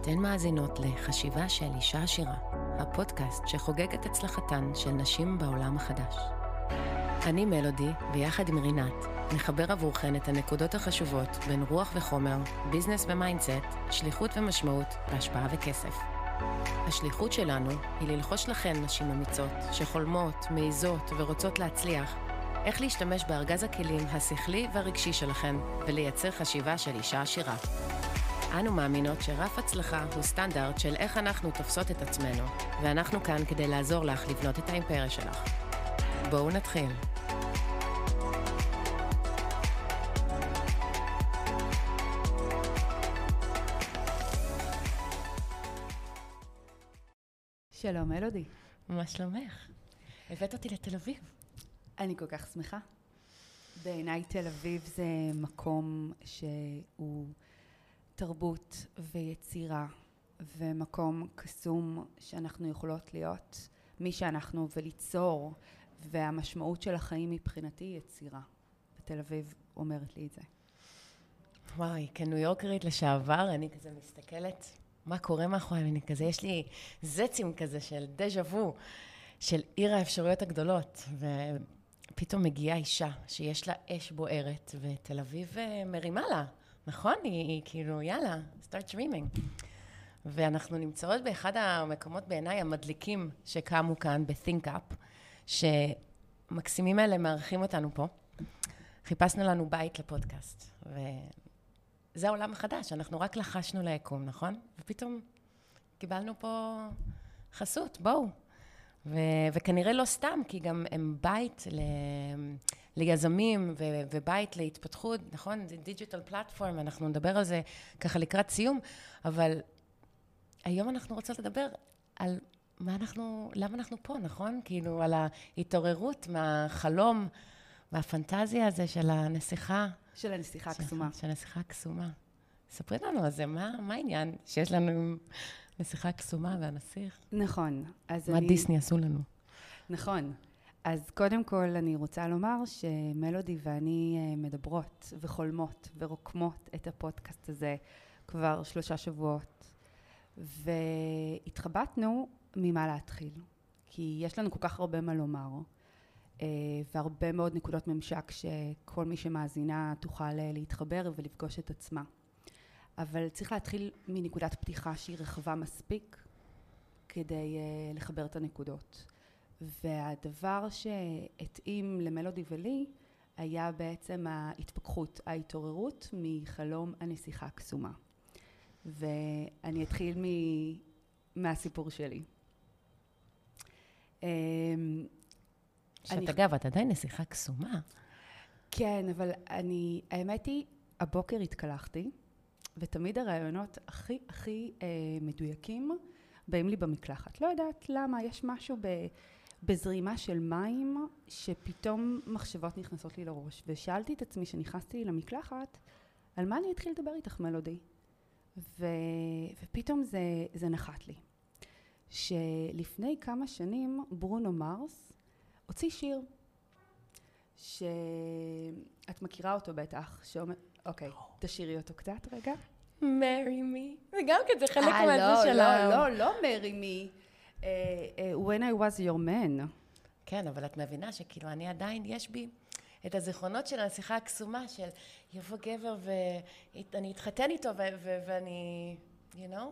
אתן מאזינות לחשיבה של אישה עשירה, הפודקאסט שחוגג את הצלחתן של נשים בעולם החדש. אני מלודי, ויחד עם רינת, נחבר עבורכן את הנקודות החשובות בין רוח וחומר, business ו mindset, שליחות ומשמעות, והשפעה וכסף. השליחות שלנו היא ללחוש לכן נשים אמיצות, שחולמות, מעיזות ורוצות להצליח, איך להשתמש בארגז הכלים השכלי והרגשי שלכן, ולייצר חשיבה של אישה עשירה. אנו מאמינות שרף הצלחה הוא סטנדרט של איך אנחנו תופסות את עצמנו, ואנחנו כאן כדי לעזור לך לבנות את האימפריה שלך. בואו נתחיל. שלום, מלודי. מה שלומך? הבאת אותי לתל אביב. אני כל כך שמחה. בעיניי תל אביב זה מקום שהוא תרבות ויצירה ומקום קסום שאנחנו יכולות להיות מי שאנחנו וליצור והמשמעות של החיים מבחינתי היא יצירה. ותל אביב אומרת לי את זה. וואי, כניו יורקרית לשעבר, אני כזה מסתכלת מה קורה מאחורי, אני כזה, יש לי זצים כזה של דז'ה וו, של עיר האפשרויות הגדולות, ופתאום מגיעה אישה שיש לה אש בוערת, ותל אביב אה, מרימה לה, נכון? היא, היא כאילו, יאללה, start dreaming. ואנחנו נמצאות באחד המקומות בעיניי המדליקים שקמו כאן ב-think up, שמקסימים האלה מארחים אותנו פה. חיפשנו לנו בית לפודקאסט, וזה העולם החדש, אנחנו רק לחשנו ליקום, נכון? ופתאום קיבלנו פה חסות, בואו. ו- וכנראה לא סתם, כי גם הם בית ל- ליזמים ו- ובית להתפתחות, נכון? זה דיג'יטל פלטפורם, אנחנו נדבר על זה ככה לקראת סיום, אבל היום אנחנו רוצות לדבר על מה אנחנו, למה אנחנו פה, נכון? כאילו, על ההתעוררות מהחלום והפנטזיה הזה של הנסיכה. של הנסיכה הקסומה. של הנסיכה הקסומה. ספרי לנו על זה, מה, מה העניין שיש לנו נסיכה קסומה והנסיך? נכון. אז מה אני... דיסני עשו לנו? נכון. אז קודם כל אני רוצה לומר שמלודי ואני אה, מדברות וחולמות ורוקמות את הפודקאסט הזה כבר שלושה שבועות. והתחבטנו ממה להתחיל, כי יש לנו כל כך הרבה מה לומר, אה, והרבה מאוד נקודות ממשק שכל מי שמאזינה תוכל אה, להתחבר ולפגוש את עצמה. אבל צריך להתחיל מנקודת פתיחה שהיא רחבה מספיק כדי לחבר את הנקודות. והדבר שהתאים למלודי ולי היה בעצם ההתפכחות, ההתעוררות מחלום הנסיכה הקסומה. ואני אתחיל מ... מהסיפור שלי. אמ, שאת. אגב, את עדיין נסיכה קסומה. כן, אבל אני, האמת היא, הבוקר התקלחתי, ותמיד הרעיונות הכי הכי אה, מדויקים באים לי במקלחת. לא יודעת למה, יש משהו ב, בזרימה של מים, שפתאום מחשבות נכנסות לי לראש. ושאלתי את עצמי, כשנכנסתי למקלחת, על מה אני אתחיל לדבר איתך, מלודי? ו, ופתאום זה, זה נחת לי. שלפני כמה שנים ברונו מרס הוציא שיר, שאת מכירה אותו בטח, שאומר, אוקיי, תשאירי אותו קצת רגע. מרי מי. זה גם כן, זה חלק מהזה לא, של ה... לא, לא, לא מרי מי. When I was your man. כן, אבל את מבינה שכאילו אני עדיין, יש בי את הזיכרונות של הנסיכה הקסומה של יבוא גבר ואני אתחתן איתו ואני, you know,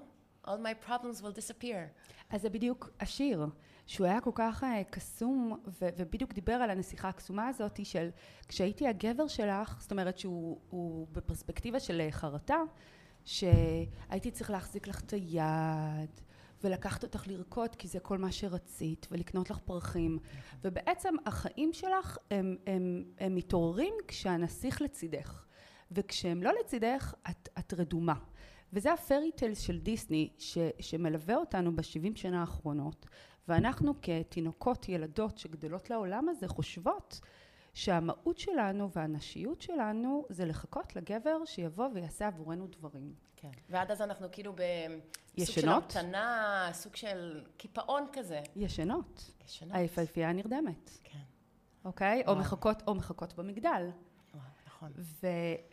all my problems will disappear. אז זה בדיוק השיר, שהוא היה כל כך uh, קסום ובדיוק דיבר על הנסיכה הקסומה הזאת של כשהייתי הגבר שלך, זאת אומרת שהוא בפרספקטיבה של אה, חרטה, שהייתי צריך להחזיק לך את היד ולקחת אותך לרקוד כי זה כל מה שרצית ולקנות לך פרחים. ובעצם החיים שלך הם, הם, הם מתעוררים כשהנסיך לצידך. וכשהם לא לצידך את, את רדומה. וזה הפרי טיילס של דיסני ש, שמלווה אותנו בשבעים שנה האחרונות. ואנחנו כתינוקות ילדות שגדלות לעולם הזה חושבות שהמהות שלנו והנשיות שלנו זה לחכות לגבר שיבוא ויעשה עבורנו דברים. כן. ועד אז אנחנו כאילו בסוג של המתנה, סוג של קיפאון כזה. ישנות. ישנות. היפהפייה נרדמת. כן. אוקיי? או מחכות, או מחכות במגדל. נכון. ו...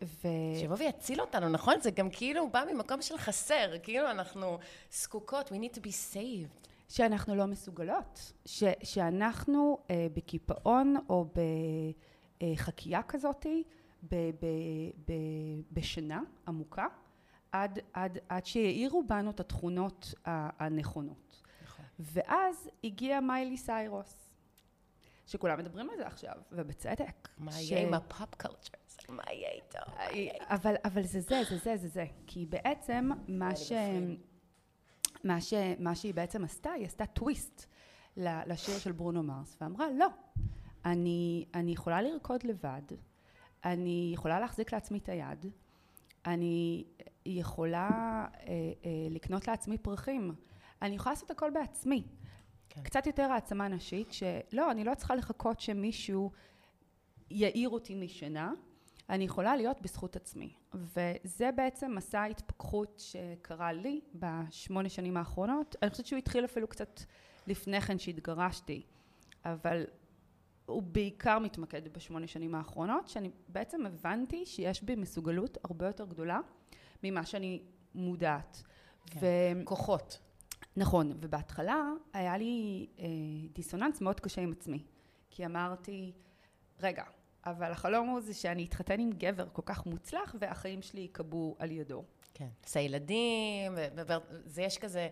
ו... שיבוא ויציל אותנו, נכון? זה גם כאילו בא ממקום של חסר, כאילו אנחנו זקוקות, we need to be saved. שאנחנו לא מסוגלות, ש, שאנחנו אה, בקיפאון או בחקייה כזאתי, ב, ב, ב, בשינה עמוקה, עד, עד, עד שיאירו בנו את התכונות הנכונות. נכון. ואז הגיע מיילי סיירוס, שכולם מדברים על זה עכשיו, ובצדק. מה ש... יהיה עם ה pop culture? מה יהיה איתו? מה יהיה איתו? אבל, אבל זה זה, זה זה, זה זה. כי בעצם מה ש... מה, ש... מה שהיא בעצם עשתה, היא עשתה טוויסט לשיר של ברונו מרס, ואמרה, לא, אני, אני יכולה לרקוד לבד, אני יכולה להחזיק לעצמי את היד, אני יכולה אה, אה, לקנות לעצמי פרחים, אני יכולה לעשות הכל בעצמי. כן. קצת יותר העצמה נשית, שלא, אני לא צריכה לחכות שמישהו יעיר אותי משינה, אני יכולה להיות בזכות עצמי. וזה בעצם מסע ההתפכחות שקרה לי בשמונה שנים האחרונות. אני חושבת שהוא התחיל אפילו קצת לפני כן שהתגרשתי, אבל הוא בעיקר מתמקד בשמונה שנים האחרונות, שאני בעצם הבנתי שיש בי מסוגלות הרבה יותר גדולה ממה שאני מודעת. כן. ו- כוחות. נכון, ובהתחלה היה לי אה, דיסוננס מאוד קשה עם עצמי, כי אמרתי, רגע, אבל החלום הוא זה שאני אתחתן עם גבר כל כך מוצלח והחיים שלי ייקבעו על ידו. כן. עושה ילדים, זה יש כזה,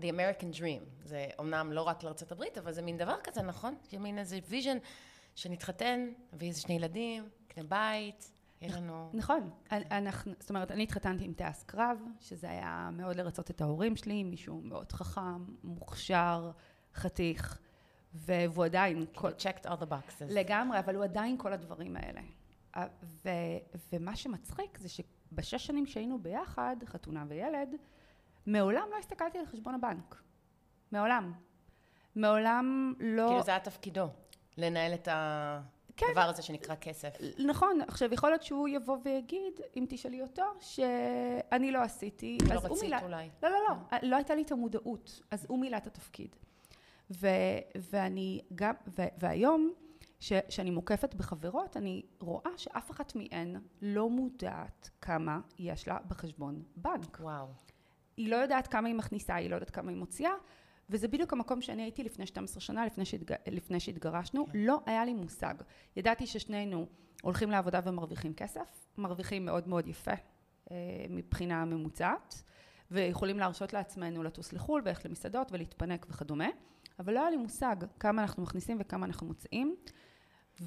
the American dream. זה אומנם לא רק לארצות הברית, אבל זה מין דבר כזה, נכון? זה מין איזה vision שנתחתן, נביא איזה שני ילדים, נקנה בית, יהיה לנו... נכון, אנחנו, זאת אומרת, אני התחתנתי עם טייס קרב, שזה היה מאוד לרצות את ההורים שלי, מישהו מאוד חכם, מוכשר, חתיך, והוא עדיין, כל, checked all the boxes. לגמרי, אבל הוא עדיין כל הדברים האלה. ה- ו, ומה שמצחיק זה שבשש שנים שהיינו ביחד, חתונה וילד, מעולם לא הסתכלתי על חשבון הבנק. מעולם. מעולם לא... כאילו זה היה תפקידו, לנהל את כן. הדבר הזה שנקרא כסף. נכון, עכשיו יכול להיות שהוא יבוא ויגיד, אם תשאלי אותו, שאני לא עשיתי, לא אז הוא רצית מילא... אולי. לא, לא, לא, לא הייתה לי את המודעות, אז הוא מילא את התפקיד. ו, ואני גם, ו, והיום, ש, שאני מוקפת בחברות, אני רואה שאף אחת מהן לא מודעת כמה יש לה בחשבון בנק. וואו. היא לא יודעת כמה היא מכניסה, היא לא יודעת כמה היא מוציאה, וזה בדיוק המקום שאני הייתי לפני 12 שנה, לפני, שהתג... לפני שהתגרשנו, כן. לא היה לי מושג. ידעתי ששנינו הולכים לעבודה ומרוויחים כסף, מרוויחים מאוד מאוד יפה אה, מבחינה ממוצעת, ויכולים להרשות לעצמנו לטוס לחו"ל וללכת למסעדות ולהתפנק וכדומה, אבל לא היה לי מושג כמה אנחנו מכניסים וכמה אנחנו מוציאים.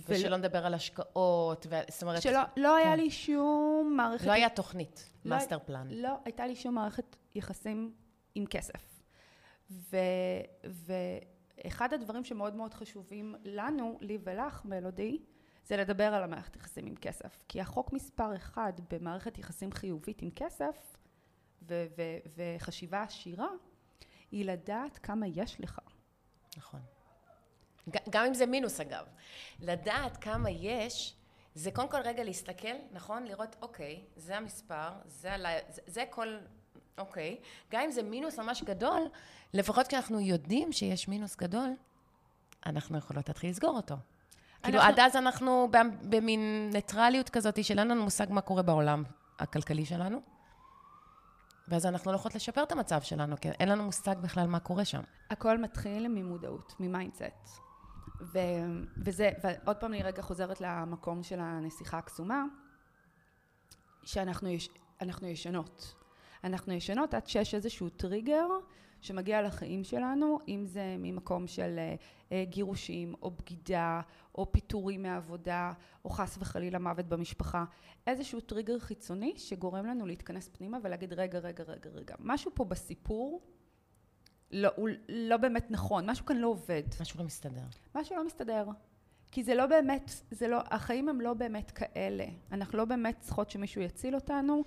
ושלא נדבר על השקעות, ו... זאת אומרת... שלא לא היה כן. לי שום מערכת... לא היה תוכנית, לא- master plan. לא הייתה לי שום מערכת יחסים עם כסף. ו, ואחד הדברים שמאוד מאוד חשובים לנו, לי ולך, מלודי, זה לדבר על המערכת יחסים עם כסף. כי החוק מספר אחד במערכת יחסים חיובית עם כסף, ו, ו, וחשיבה עשירה, היא לדעת כמה יש לך. נכון. גם אם זה מינוס אגב. לדעת כמה יש, זה קודם כל רגע להסתכל, נכון? לראות, אוקיי, זה המספר, זה, עלי, זה, זה כל, אוקיי. גם אם זה מינוס ממש גדול, לפחות כשאנחנו יודעים שיש מינוס גדול, אנחנו יכולות להתחיל לסגור אותו. כאילו אנחנו- עד אז אנחנו במין ניטרליות כזאת שאין לנו מושג מה קורה בעולם הכלכלי שלנו. ואז אנחנו לא יכולות לשפר את המצב שלנו, כי אין לנו מושג בכלל מה קורה שם. הכל מתחיל ממודעות, מ mindset. ו, וזה, ועוד פעם אני רגע חוזרת למקום של הנסיכה הקסומה, שאנחנו יש, ישנות. אנחנו ישנות עד שיש איזשהו טריגר שמגיע לחיים שלנו, אם זה ממקום של אה, אה, גירושים, או בגידה, או פיטורים מהעבודה, או חס וחלילה מוות במשפחה. איזשהו טריגר חיצוני שגורם לנו להתכנס פנימה ולהגיד רגע, רגע, רגע, רגע. משהו פה בסיפור לא, הוא לא באמת נכון, משהו כאן לא עובד. משהו לא מסתדר. משהו לא מסתדר. כי זה לא באמת, זה לא, החיים הם לא באמת כאלה. אנחנו לא באמת צריכות שמישהו יציל אותנו.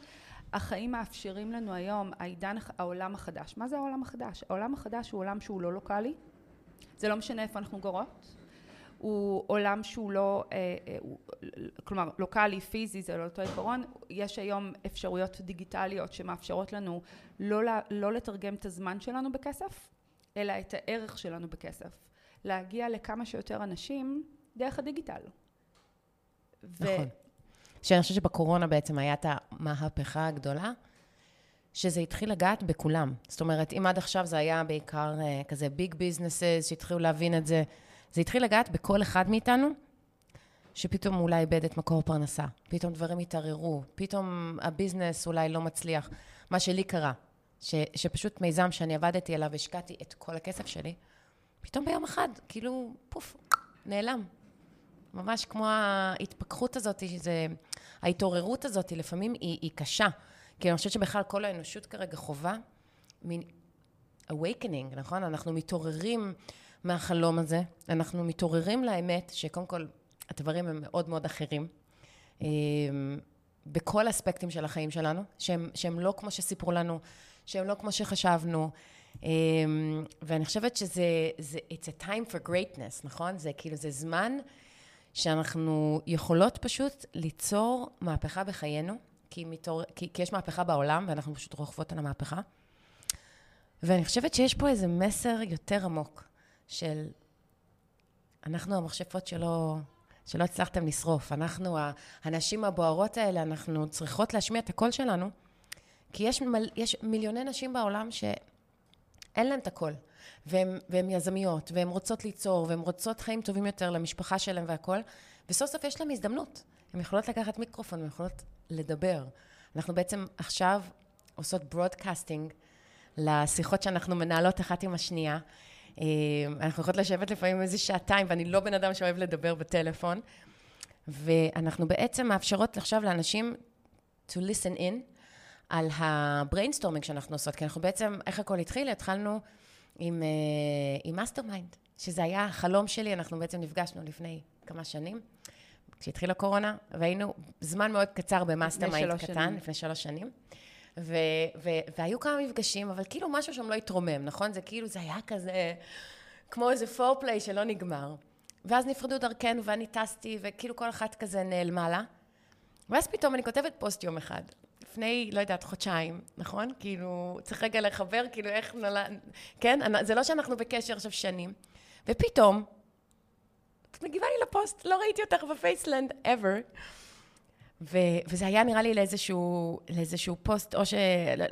החיים מאפשרים לנו היום, העידן, העולם החדש. מה זה העולם החדש? העולם החדש הוא עולם שהוא לא לוקאלי. זה לא משנה איפה אנחנו גרות. הוא עולם שהוא לא, אה, אה, הוא, כלומר, לוקאלי, פיזי, זה לא אותו עיקרון. יש היום אפשרויות דיגיטליות שמאפשרות לנו לא, לה- לא לתרגם את הזמן שלנו בכסף, אלא את הערך שלנו בכסף. להגיע לכמה שיותר אנשים דרך הדיגיטל. נכון. שאני חושבת שבקורונה בעצם הייתה המהפכה הגדולה, שזה התחיל לגעת בכולם. זאת אומרת, אם עד עכשיו זה היה בעיקר uh, כזה ביג ביזנסס שהתחילו להבין את זה, זה התחיל לגעת בכל אחד מאיתנו, שפתאום אולי איבד את מקור פרנסה, פתאום דברים התערערו, פתאום הביזנס אולי לא מצליח. מה שלי קרה, ש, שפשוט מיזם שאני עבדתי עליו, השקעתי את כל הכסף שלי, פתאום ביום אחד, כאילו, פוף, נעלם. ממש כמו ההתפכחות הזאת, שזה, ההתעוררות הזאת, לפעמים היא, היא קשה. כי אני חושבת שבכלל כל האנושות כרגע חווה מין awakening, נכון? אנחנו מתעוררים מהחלום הזה, אנחנו מתעוררים לאמת שקודם כל הדברים הם מאוד מאוד אחרים. אמ, בכל האספקטים של החיים שלנו, שהם, שהם לא כמו שסיפרו לנו, שהם לא כמו שחשבנו. אמ, ואני חושבת שזה, זה, it's a time for greatness, נכון? זה כאילו, זה זמן שאנחנו יכולות פשוט ליצור מהפכה בחיינו, כי, מתור... כי, כי יש מהפכה בעולם, ואנחנו פשוט רוכבות על המהפכה. ואני חושבת שיש פה איזה מסר יותר עמוק של אנחנו המכשפות שלא, שלא הצלחתם לשרוף. אנחנו, הנשים הבוערות האלה, אנחנו צריכות להשמיע את הקול שלנו, כי יש, מל, יש מיליוני נשים בעולם שאין להן את הקול. והן יזמיות, והן רוצות ליצור, והן רוצות חיים טובים יותר למשפחה שלהן והכול, וסוף סוף יש להן הזדמנות. הן יכולות לקחת מיקרופון, הן יכולות לדבר. אנחנו בעצם עכשיו עושות broadcasting לשיחות שאנחנו מנהלות אחת עם השנייה. אה, אנחנו יכולות לשבת לפעמים איזה שעתיים, ואני לא בן אדם שאוהב לדבר בטלפון. ואנחנו בעצם מאפשרות עכשיו לאנשים to listen in על ה brainstorming שאנחנו עושות, כי אנחנו בעצם, איך הכל התחיל? התחלנו עם, אה, עם mastermind, שזה היה החלום שלי, אנחנו בעצם נפגשנו לפני כמה שנים. כשהתחילה הקורונה, והיינו זמן מאוד קצר ב mastermind קטן, שנים. לפני שלוש שנים. ו- ו- והיו כמה מפגשים, אבל כאילו משהו שם לא התרומם, נכון? זה כאילו, זה היה כזה, כמו איזה foreplay שלא נגמר. ואז נפרדו דרכנו, ואני טסתי, וכאילו כל אחת כזה נעלמה לה. ואז פתאום אני כותבת פוסט יום אחד, לפני, לא יודעת, חודשיים, נכון? כאילו, צריך רגע לחבר, כאילו, איך נולד... כן? זה לא שאנחנו בקשר עכשיו שנים. ופתאום, את מגיבה לי לפוסט, לא ראיתי אותך בפייסלנד ever. ו- וזה היה נראה לי לאיזשהו, לאיזשהו פוסט, או ש...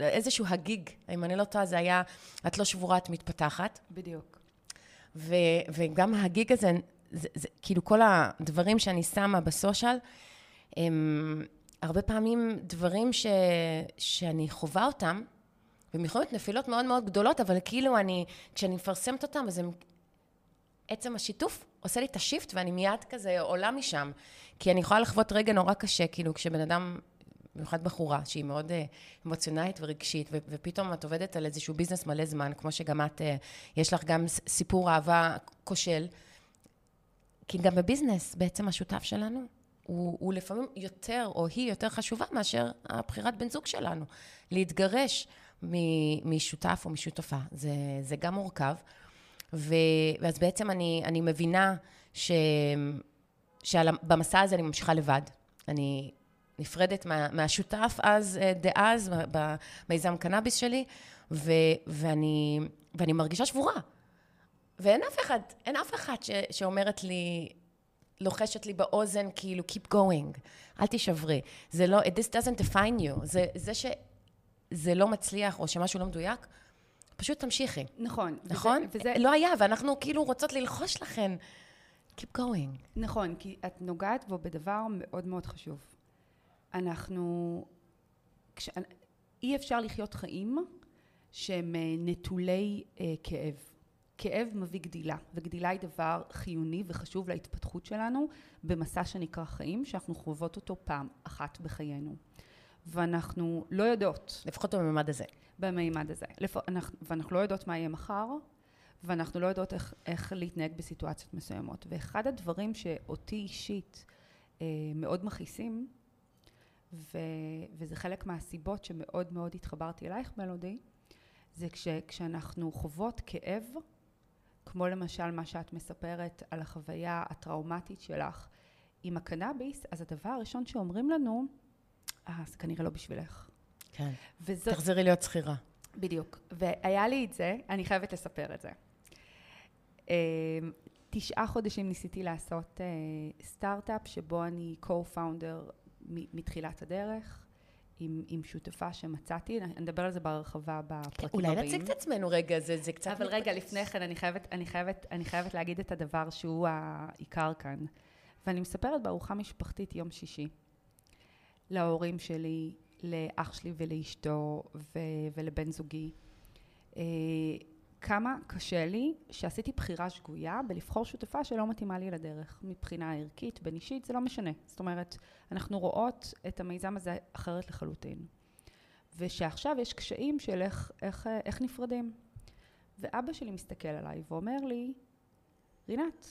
איזשהו הגיג, אם אני לא טועה, זה היה, את לא שבורה, את מתפתחת. בדיוק. ו- וגם הגיג הזה, זה, זה, כאילו כל הדברים שאני שמה ב social, הם הרבה פעמים דברים ש- שאני חווה אותם, והם יכולים להיות נפילות מאוד מאוד גדולות, אבל כאילו אני, כשאני מפרסמת אותם, אז הם, עצם השיתוף עושה לי את השיפט, ואני מיד כזה עולה משם. כי אני יכולה לחוות רגע נורא קשה, כאילו, כשבן אדם, במיוחד בחורה, שהיא מאוד uh, אמוציונלית ורגשית, ו- ופתאום את עובדת על איזשהו ביזנס מלא זמן, כמו שגם את, uh, יש לך גם סיפור אהבה כושל. כי גם בביזנס, בעצם השותף שלנו, הוא, הוא לפעמים יותר, או היא יותר חשובה מאשר הבחירת בן זוג שלנו. להתגרש משותף או משותפה, זה, זה גם מורכב. ו, ואז בעצם אני, אני מבינה ש... שבמסע הזה אני ממשיכה לבד. אני נפרדת מה, מהשותף אז, אה, דאז, במיזם קנאביס שלי, ו, ואני, ואני מרגישה שבורה. ואין אף אחד, אין אף אחד ש, שאומרת לי, לוחשת לי באוזן, כאילו, keep going, אל תישברי. זה לא, this doesn't define you. זה, זה שזה לא מצליח, או שמשהו לא מדויק, פשוט תמשיכי. נכון. נכון? וזה, וזה... לא היה, ואנחנו כאילו רוצות ללחוש לכן. Keep going. נכון, כי את נוגעת בו בדבר מאוד מאוד חשוב. אנחנו... כש... אי אפשר לחיות חיים שהם אה, נטולי אה, כאב. כאב מביא גדילה, וגדילה היא דבר חיוני וחשוב להתפתחות שלנו במסע שנקרא חיים, שאנחנו חוות אותו פעם אחת בחיינו. ואנחנו לא יודעות... לפחות בממד הזה. במימד הזה. לפ... אנחנו... ואנחנו לא יודעות מה יהיה מחר, ואנחנו לא יודעות איך, איך להתנהג בסיטואציות מסוימות. ואחד הדברים שאותי אישית אה, מאוד מכעיסים, ו, וזה חלק מהסיבות שמאוד מאוד התחברתי אלייך מלודי, זה כש, כשאנחנו חוות כאב, כמו למשל מה שאת מספרת על החוויה הטראומטית שלך עם הקנאביס, אז הדבר הראשון שאומרים לנו, אה, זה כנראה לא בשבילך. כן. וזאת... תחזרי להיות שכירה. בדיוק. והיה לי את זה, אני חייבת לספר את זה. תשעה חודשים ניסיתי לעשות סטארט-אפ שבו אני co-founder מתחילת הדרך, עם, עם שותפה שמצאתי, אני אדבר על זה בהרחבה בפרקים אולי הבאים. אולי נציג את עצמנו רגע, זה, זה קצת... אבל רגע, לפני כן, אני חייבת, אני, חייבת, אני חייבת להגיד את הדבר שהוא העיקר כאן. ואני מספרת בארוחה משפחתית יום שישי, להורים שלי, לאח שלי ולאשתו ו- ולבן זוגי. כמה קשה לי שעשיתי בחירה שגויה בלבחור שותפה שלא מתאימה לי לדרך, מבחינה ערכית, בין אישית, זה לא משנה. זאת אומרת, אנחנו רואות את המיזם הזה אחרת לחלוטין. ושעכשיו יש קשיים של איך, איך, איך נפרדים. ואבא שלי מסתכל עליי ואומר לי, רינת,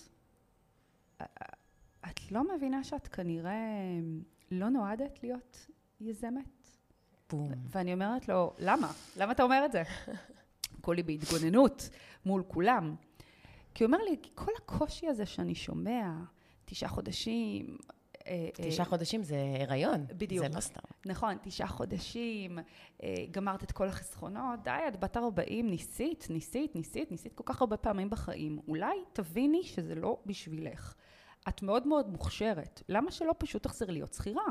את לא מבינה שאת כנראה לא נועדת להיות יזמת? בום. ואני אומרת לו, למה? למה אתה אומר את זה? כולי בהתגוננות מול כולם. כי הוא אומר לי, כל הקושי הזה שאני שומע, תשעה חודשים... אה, אה, תשעה חודשים זה הריון. בדיוק. זה לא סתם. נכון, תשעה חודשים, אה, גמרת את כל החסכונות, די, את בת 40, ניסית, ניסית, ניסית, ניסית כל כך הרבה פעמים בחיים. אולי תביני שזה לא בשבילך. את מאוד מאוד מוכשרת, למה שלא פשוט תחזר להיות שכירה?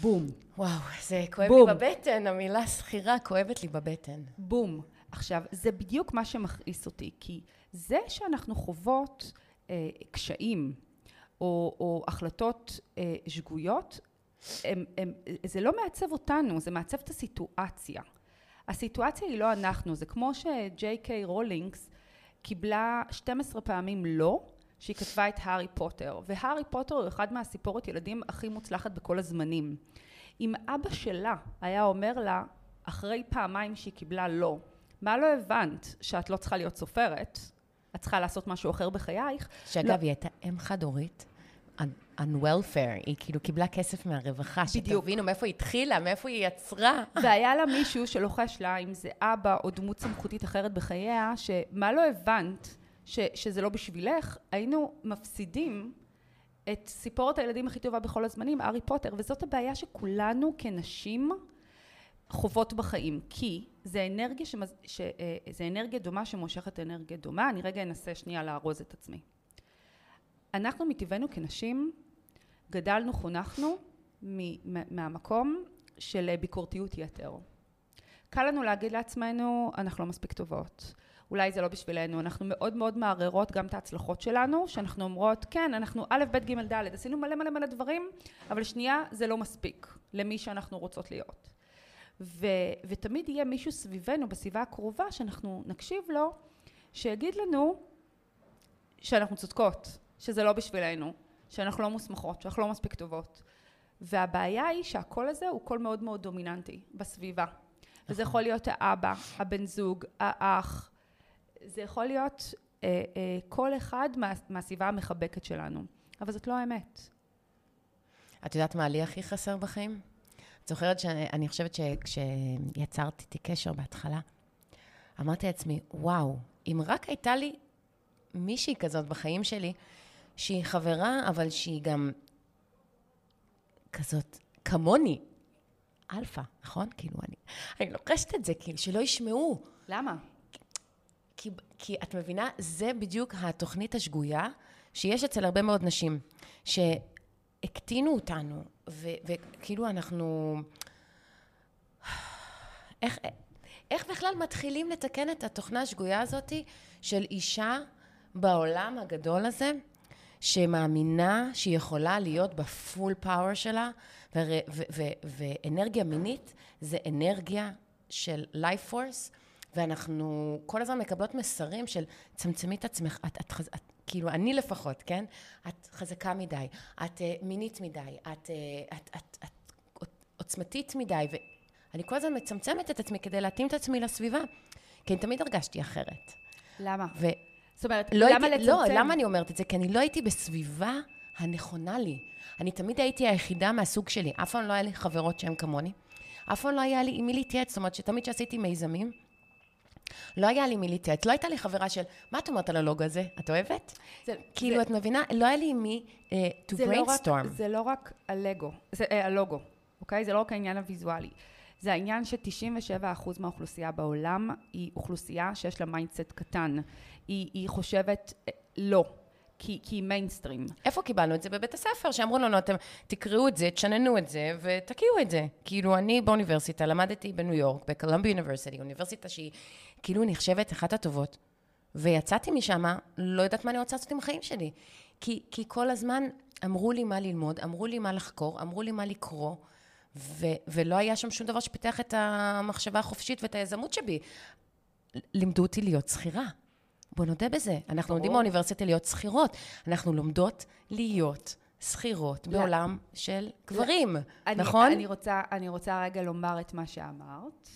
בום. וואו, זה כואב בום. לי בבטן, המילה שכירה כואבת לי בבטן. בום. עכשיו, זה בדיוק מה שמכעיס אותי, כי זה שאנחנו חוות אה, קשיים או, או החלטות אה, שגויות, הם, הם, זה לא מעצב אותנו, זה מעצב את הסיטואציה. הסיטואציה היא לא אנחנו, זה כמו שג'יי קיי רולינגס קיבלה 12 פעמים לא, שהיא כתבה את הארי פוטר, והארי פוטר הוא אחד מהסיפורת ילדים הכי מוצלחת בכל הזמנים. אם אבא שלה היה אומר לה, אחרי פעמיים שהיא קיבלה לא, מה לא הבנת? שאת לא צריכה להיות סופרת, את צריכה לעשות משהו אחר בחייך. שאגב, לא... היא הייתה אם חד-הורית, on welfare, היא כאילו קיבלה כסף מהרווחה, בדיוק. שתבינו מאיפה היא התחילה, מאיפה היא יצרה. והיה לה מישהו שלוחש לה, אם זה אבא או דמות סמכותית אחרת בחייה, שמה לא הבנת? ש, שזה לא בשבילך, היינו מפסידים את סיפורת הילדים הכי טובה בכל הזמנים, הארי פוטר, וזאת הבעיה שכולנו כנשים חוות בחיים, כי זה אנרגיה, שמז... ש... אה, זה אנרגיה דומה שמושכת אנרגיה דומה, אני רגע אנסה שנייה לארוז את עצמי. אנחנו מטבענו כנשים גדלנו, חונכנו מ... מהמקום של ביקורתיות יתר. קל לנו להגיד לעצמנו, אנחנו לא מספיק טובות. אולי זה לא בשבילנו, אנחנו מאוד מאוד מערערות גם את ההצלחות שלנו, שאנחנו אומרות, כן, אנחנו א', ב', ג', ד', עשינו מלא מלא מלא דברים, אבל שנייה, זה לא מספיק למי שאנחנו רוצות להיות. ו, ותמיד יהיה מישהו סביבנו, בסביבה הקרובה, שאנחנו נקשיב לו, שיגיד לנו שאנחנו צודקות, שזה לא בשבילנו, שאנחנו לא מוסמכות, שאנחנו לא מספיק טובות. והבעיה היא שהקול הזה הוא קול מאוד מאוד דומיננטי בסביבה. וזה יכול להיות האבא, הבן זוג, האח, זה יכול להיות אה, אה, כל אחד מה, מהסביבה המחבקת שלנו, אבל זאת לא האמת. את יודעת מה לי הכי חסר בחיים? את זוכרת שאני חושבת שכשיצרת איתי קשר בהתחלה, אמרתי לעצמי, וואו, אם רק הייתה לי מישהי כזאת בחיים שלי, שהיא חברה, אבל שהיא גם כזאת כמוני, אלפא, נכון? כאילו, אני, אני לוחשת את זה, כאילו, שלא ישמעו. למה? כי, כי את מבינה, זה בדיוק התוכנית השגויה שיש אצל הרבה מאוד נשים, שהקטינו אותנו, ו, וכאילו אנחנו... איך, איך בכלל מתחילים לתקן את התוכנה השגויה הזאת של אישה בעולם הגדול הזה, שמאמינה שהיא יכולה להיות בפול פאוור שלה, ואנרגיה מינית זה אנרגיה של life force, ואנחנו כל הזמן מקבלות מסרים של צמצמי את עצמך, את, את, את, את כאילו, אני לפחות, כן? את חזקה מדי, את uh, מינית מדי, את, uh, את, את, את, את עוצמתית מדי, ואני כל הזמן מצמצמת את עצמי כדי להתאים את עצמי לסביבה, כי אני תמיד הרגשתי אחרת. למה? ו... זאת אומרת, לא למה הייתי, לא, לצמצם? לא, למה אני אומרת את זה? כי אני לא הייתי בסביבה הנכונה לי. אני תמיד הייתי היחידה מהסוג שלי. אף פעם לא היה לי חברות שהן כמוני. אף פעם לא היה לי עם מי להתייעץ. זאת אומרת, שתמיד כשעשיתי מיזמים, לא היה לי מי להתייעץ, לא הייתה לי חברה של, מה את אומרת על הלוגו הזה? את אוהבת? זה, כאילו, זה, את מבינה? לא היה לי מי uh, to brainstorm. לא רק, זה לא רק הלגו, זה, uh, הלוגו, אוקיי? זה לא רק העניין הוויזואלי. זה העניין ש-97% מהאוכלוסייה בעולם היא אוכלוסייה שיש לה mindset קטן. היא, היא חושבת, uh, לא. כי היא מיינסטרים. איפה קיבלנו את זה? בבית הספר, שאמרו לנו, אתם תקראו את זה, תשננו את זה ותקיעו את זה. כאילו, אני באוניברסיטה, למדתי בניו יורק, בקולומביה אוניברסיטי, אוניברסיטה שהיא כאילו נחשבת אחת הטובות, ויצאתי משם, לא יודעת מה אני רוצה לעשות עם החיים שלי. כי, כי כל הזמן אמרו לי מה ללמוד, אמרו לי מה לחקור, אמרו לי מה לקרוא, ו, ולא היה שם שום דבר שפיתח את המחשבה החופשית ואת היזמות שבי. לימדו אותי להיות שכירה. בוא נודה בזה. אנחנו. לומדים באוניברסיטה להיות שכירות. אנחנו לומדות להיות שכירות לא. בעולם של גברים, לא. נכון? אני, רוצה, אני רוצה רגע לומר את מה שאמרת,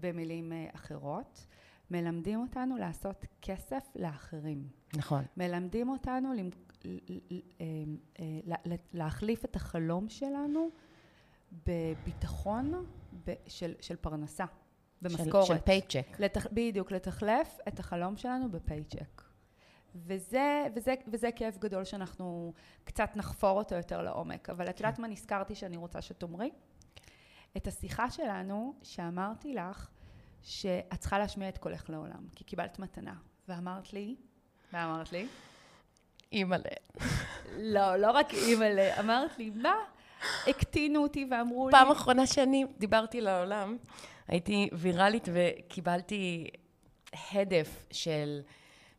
במילים אה, אחרות. מלמדים אותנו לעשות כסף לאחרים. נכון. מלמדים אותנו. אה, אה, להחליף את החלום שלנו בביטחון של, של פרנסה. במשכורת. של פייצ'ק. לתח, בדיוק, לתחלף את החלום שלנו בפייצ'ק. וזה, וזה, וזה כאב גדול שאנחנו קצת נחפור אותו יותר לעומק. אבל את יודעת כן. מה נזכרתי שאני רוצה שתאמרי? את השיחה שלנו, שאמרתי לך שאת צריכה להשמיע את קולך לעולם, כי קיבלת מתנה. ואמרת לי, מה אמרת לי? אימא'לה. לא, לא רק אימא'לה, אמרת לי, מה? הקטינו אותי ואמרו לי... פעם אחרונה שאני דיברתי לעולם, הייתי ויראלית וקיבלתי הדף של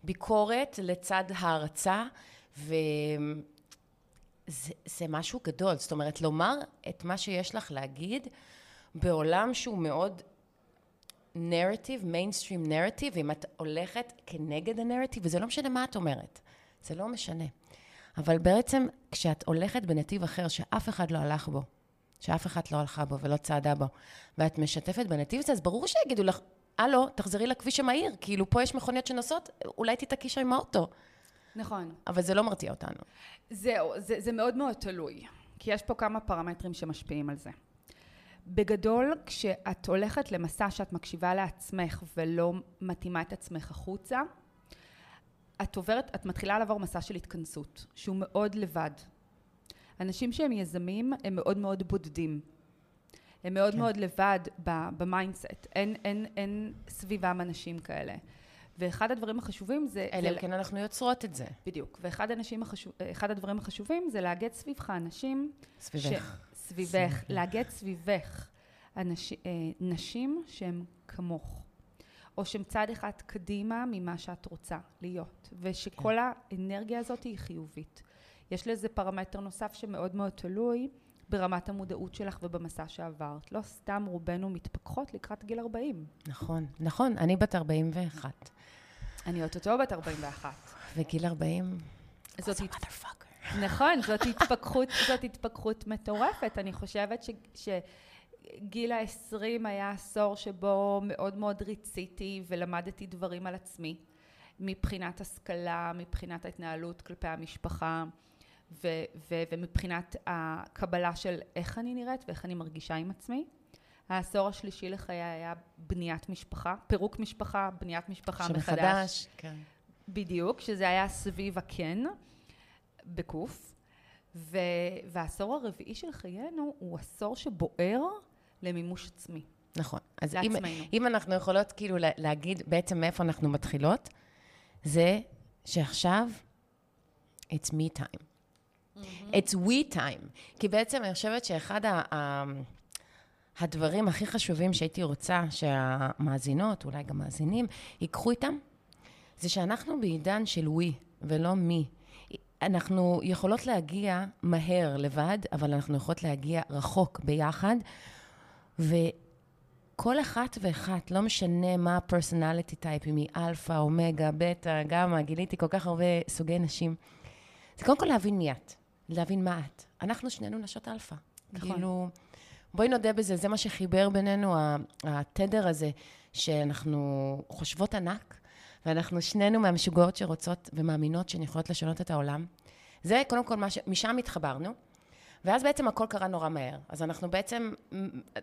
ביקורת לצד הערצה, וזה משהו גדול. זאת אומרת, לומר את מה שיש לך להגיד בעולם שהוא מאוד נרטיב, מיינסטרים נרטיב, אם את הולכת כנגד הנרטיב, וזה לא משנה מה את אומרת, זה לא משנה. אבל בעצם, כשאת הולכת בנתיב אחר שאף אחד לא הלך בו, שאף אחת לא הלכה בו ולא צעדה בו, ואת משתפת בנתיב הזה, אז ברור שיגידו לך, הלו, תחזרי לכביש המהיר, כאילו פה יש מכוניות שנוסעות, אולי תתעקי שם עם האוטו. נכון. אבל זה לא מרתיע אותנו. זהו, זה, זה מאוד מאוד תלוי, כי יש פה כמה פרמטרים שמשפיעים על זה. בגדול, כשאת הולכת למסע שאת מקשיבה לעצמך ולא מתאימה את עצמך החוצה, את עוברת, את מתחילה לעבור מסע של התכנסות, שהוא מאוד לבד. אנשים שהם יזמים הם מאוד מאוד בודדים. הם מאוד כן. מאוד לבד ב mindset. אין, אין, אין סביבם אנשים כאלה. ואחד הדברים החשובים זה... אלא אם כן אנחנו יוצרות את זה. בדיוק. ואחד החשוב, הדברים החשובים זה לאגד סביבך אנשים... סביבך. ש, סביבך. לאגד סביבך אנש, אה, נשים שהן כמוך. או שהן צעד אחד קדימה ממה שאת רוצה להיות. ושכל כן. האנרגיה הזאת היא חיובית. יש לזה פרמטר נוסף שמאוד מאוד תלוי ברמת המודעות שלך ובמסע שעברת. לא סתם רובנו מתפכחות לקראת גיל 40. נכון, נכון, אני בת 41. אני אוטוטו בת 41. וגיל 40? זאת. נכון, זאת התפכחות, זאת התפכחות מטורפת. אני חושבת ש... ש... גיל ה-20 היה עשור שבו מאוד מאוד ריציתי ולמדתי דברים על עצמי מבחינת השכלה, מבחינת ההתנהלות כלפי המשפחה ו- ו- ומבחינת הקבלה של איך אני נראית ואיך אני מרגישה עם עצמי. העשור השלישי לחיי היה בניית משפחה, פירוק משפחה, בניית משפחה מחדש. שמחדש, כן. בדיוק, שזה היה סביב הכן, בקוף. ו- והעשור הרביעי של חיינו הוא עשור שבוער למימוש עצמי. נכון. אז אם, אם אנחנו יכולות כאילו להגיד בעצם מאיפה אנחנו מתחילות, זה שעכשיו it's me time. Mm-hmm. It's we time. כי בעצם אני חושבת שאחד ה, הדברים הכי חשובים שהייתי רוצה שהמאזינות, אולי גם מאזינים, ייקחו איתם, זה שאנחנו בעידן של we ולא me. אנחנו יכולות להגיע מהר לבד, אבל אנחנו יכולות להגיע רחוק ביחד, וכל אחת ואחת, לא משנה מה ה-personality type, אם היא אלפא, אומגה, בטא, גמא, גיליתי כל כך הרבה סוגי נשים. זה קודם כל להבין מי את. להבין מה את. אנחנו שנינו נשות אלפא. נכון. כאילו, בואי נודה בזה, זה מה שחיבר בינינו, התדר הזה, שאנחנו חושבות ענק, ואנחנו שנינו מהמשוגעות שרוצות ומאמינות שהן יכולות לשנות את העולם. זה קודם כל, ש... משם התחברנו. ואז בעצם הכל קרה נורא מהר. אז אנחנו בעצם,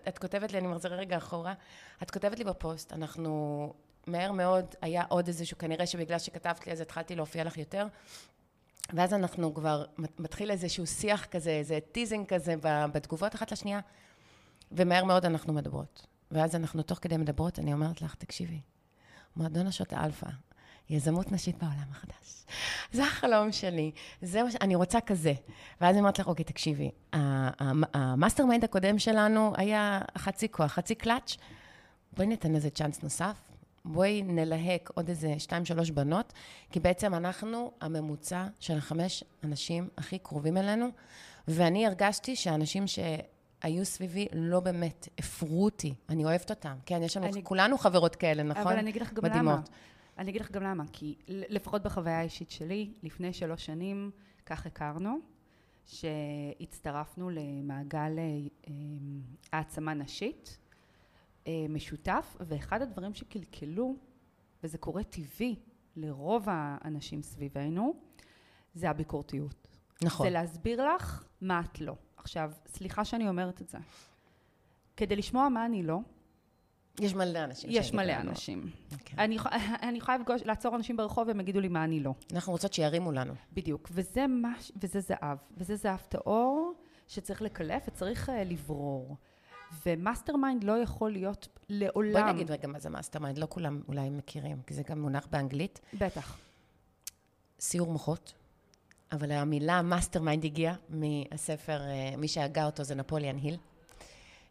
את כותבת לי, אני מחזירה רגע אחורה, את כותבת לי בפוסט, אנחנו מהר מאוד, היה עוד איזשהו, כנראה שבגלל שכתבת לי אז התחלתי להופיע לך יותר, ואז אנחנו כבר, מתחיל איזשהו שיח כזה, איזה טיזינג כזה בתגובות אחת לשנייה, ומהר מאוד אנחנו מדברות. ואז אנחנו תוך כדי מדברות, אני אומרת לך, תקשיבי, מועדון נשות האלפא, יזמות נשית בעולם החדש. זה החלום שלי, זה מה ש... אני רוצה כזה. ואז היא אומרת לך, אוקיי, תקשיבי, ה mastermind הקודם שלנו היה חצי כוח, חצי קלאץ', בואי ניתן לזה צ'אנס נוסף, בואי נלהק עוד איזה שתיים, שלוש בנות, כי בעצם אנחנו הממוצע של החמש אנשים הכי קרובים אלינו, ואני הרגשתי שהאנשים שהיו סביבי לא באמת הפרו אותי, אני אוהבת אותם. כן, יש לנו, אני... כולנו חברות כאלה, נכון? אבל אני אגיד לך גם מדהימות. למה. אני אגיד לך גם למה, כי לפחות בחוויה האישית שלי, לפני שלוש שנים, כך הכרנו, שהצטרפנו למעגל אה, אה, העצמה נשית משותף, ואחד הדברים שקלקלו, וזה קורה טבעי לרוב האנשים סביבנו, זה הביקורתיות. נכון. זה להסביר לך מה את לא. עכשיו, סליחה שאני אומרת את זה. כדי לשמוע מה אני לא, יש מלא אנשים. יש מלא אנשים. Okay. אוקיי. אני, אני יכולה לפגוש, לעצור אנשים ברחוב והם יגידו לי מה אני לא. אנחנו רוצות שירימו לנו. בדיוק. וזה, מש, וזה זהב. וזה זהב טהור שצריך לקלף וצריך uh, לברור. ו mastermind לא יכול להיות לעולם... בואי נגיד רגע מה זה mastermind, לא כולם אולי מכירים, כי זה גם מונח באנגלית. בטח. סיעור מוחות, אבל המילה mastermind הגיעה מהספר, אה, מי שהגה אותו זה נפוליאן היל.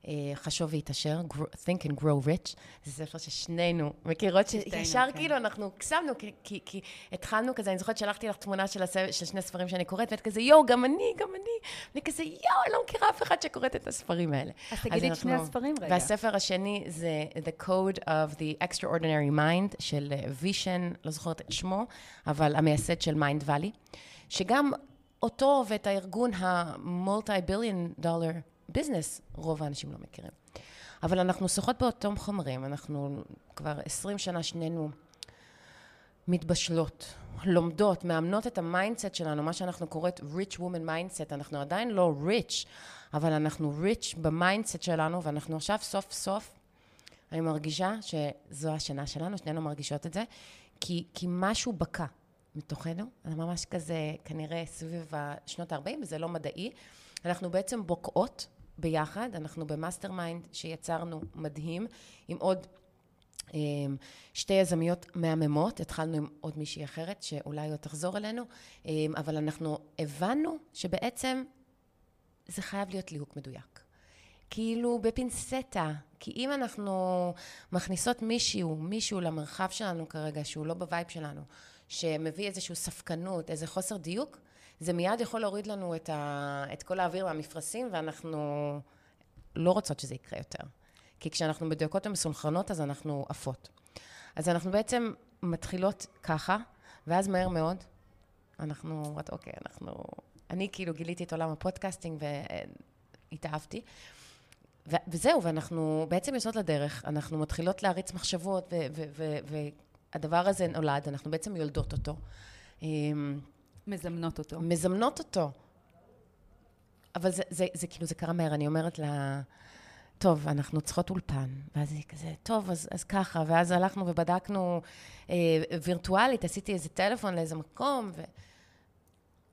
אה, חשוב והתעשר, Think and Grow Rich, זה ספר ששנינו מכירות, שישר כן. כאילו אנחנו קסמנו, כי, כי, כי התחלנו כזה, אני זוכרת שלחתי לך תמונה של, הספר, של שני ספרים שאני קוראת, ואת כזה, יואו, גם אני, גם אני, ואני כזה, יואו, אני לא מכירה אף אחד שקוראת את הספרים האלה. אז תגידי את שני הספרים רגע. והספר השני זה The Code of the Extraordinary Mind של וישן, אה, לא זוכרת את שמו, אבל המייסד של Mindvalley, שגם אותו ואת הארגון ה multi-billion dollar business, רוב האנשים לא מכירים. אבל אנחנו שחות באותם חומרים, אנחנו כבר עשרים שנה שנינו מתבשלות, לומדות, מאמנות את ה mindset שלנו, מה שאנחנו קוראת rich woman mindset, אנחנו עדיין לא rich, אבל אנחנו rich ב mindset שלנו, ואנחנו עכשיו סוף סוף, אני מרגישה שזו השנה שלנו, שנינו מרגישות את זה, כי, כי משהו בקע מתוכנו, זה ממש כזה, כנראה סביב שנות ה-40, וזה לא מדעי. אנחנו בעצם בוקעות ביחד, אנחנו במאסטרמיינד שיצרנו מדהים, עם עוד שתי יזמיות מהממות, התחלנו עם עוד מישהי אחרת שאולי עוד תחזור אלינו, אמ, אבל אנחנו הבנו שבעצם זה חייב להיות ליהוק מדויק. כאילו בפינצטה, כי אם אנחנו מכניסות מישהו, מישהו למרחב שלנו כרגע, שהוא לא ב vibe שלנו, שמביא איזושהי ספקנות, איזה חוסר דיוק, זה מיד יכול להוריד לנו את, ה, את כל האוויר מהמפרשים, ואנחנו לא רוצות שזה יקרה יותר. כי כשאנחנו מדויקות ומסונכרנות, אז אנחנו עפות. אז אנחנו בעצם מתחילות ככה, ואז מהר מאוד, אנחנו אומרות, אוקיי, אנחנו... אני כאילו גיליתי את עולם הפודקאסטינג והתאהבתי. ו- וזהו, ואנחנו בעצם יוצאות לדרך, אנחנו מתחילות להריץ מחשבות, והדבר הזה נולד, אנחנו בעצם יולדות אותו. אמ, מזמנות אותו. מזמנות אותו. אבל זה, זה, זה כאילו, זה קרה מהר, אני אומרת לה, טוב, אנחנו צריכות אולפן. ואז היא כזה, טוב, אז, אז ככה. ואז הלכנו ובדקנו אה, וירטואלית, עשיתי איזה טלפון לאיזה מקום, ו...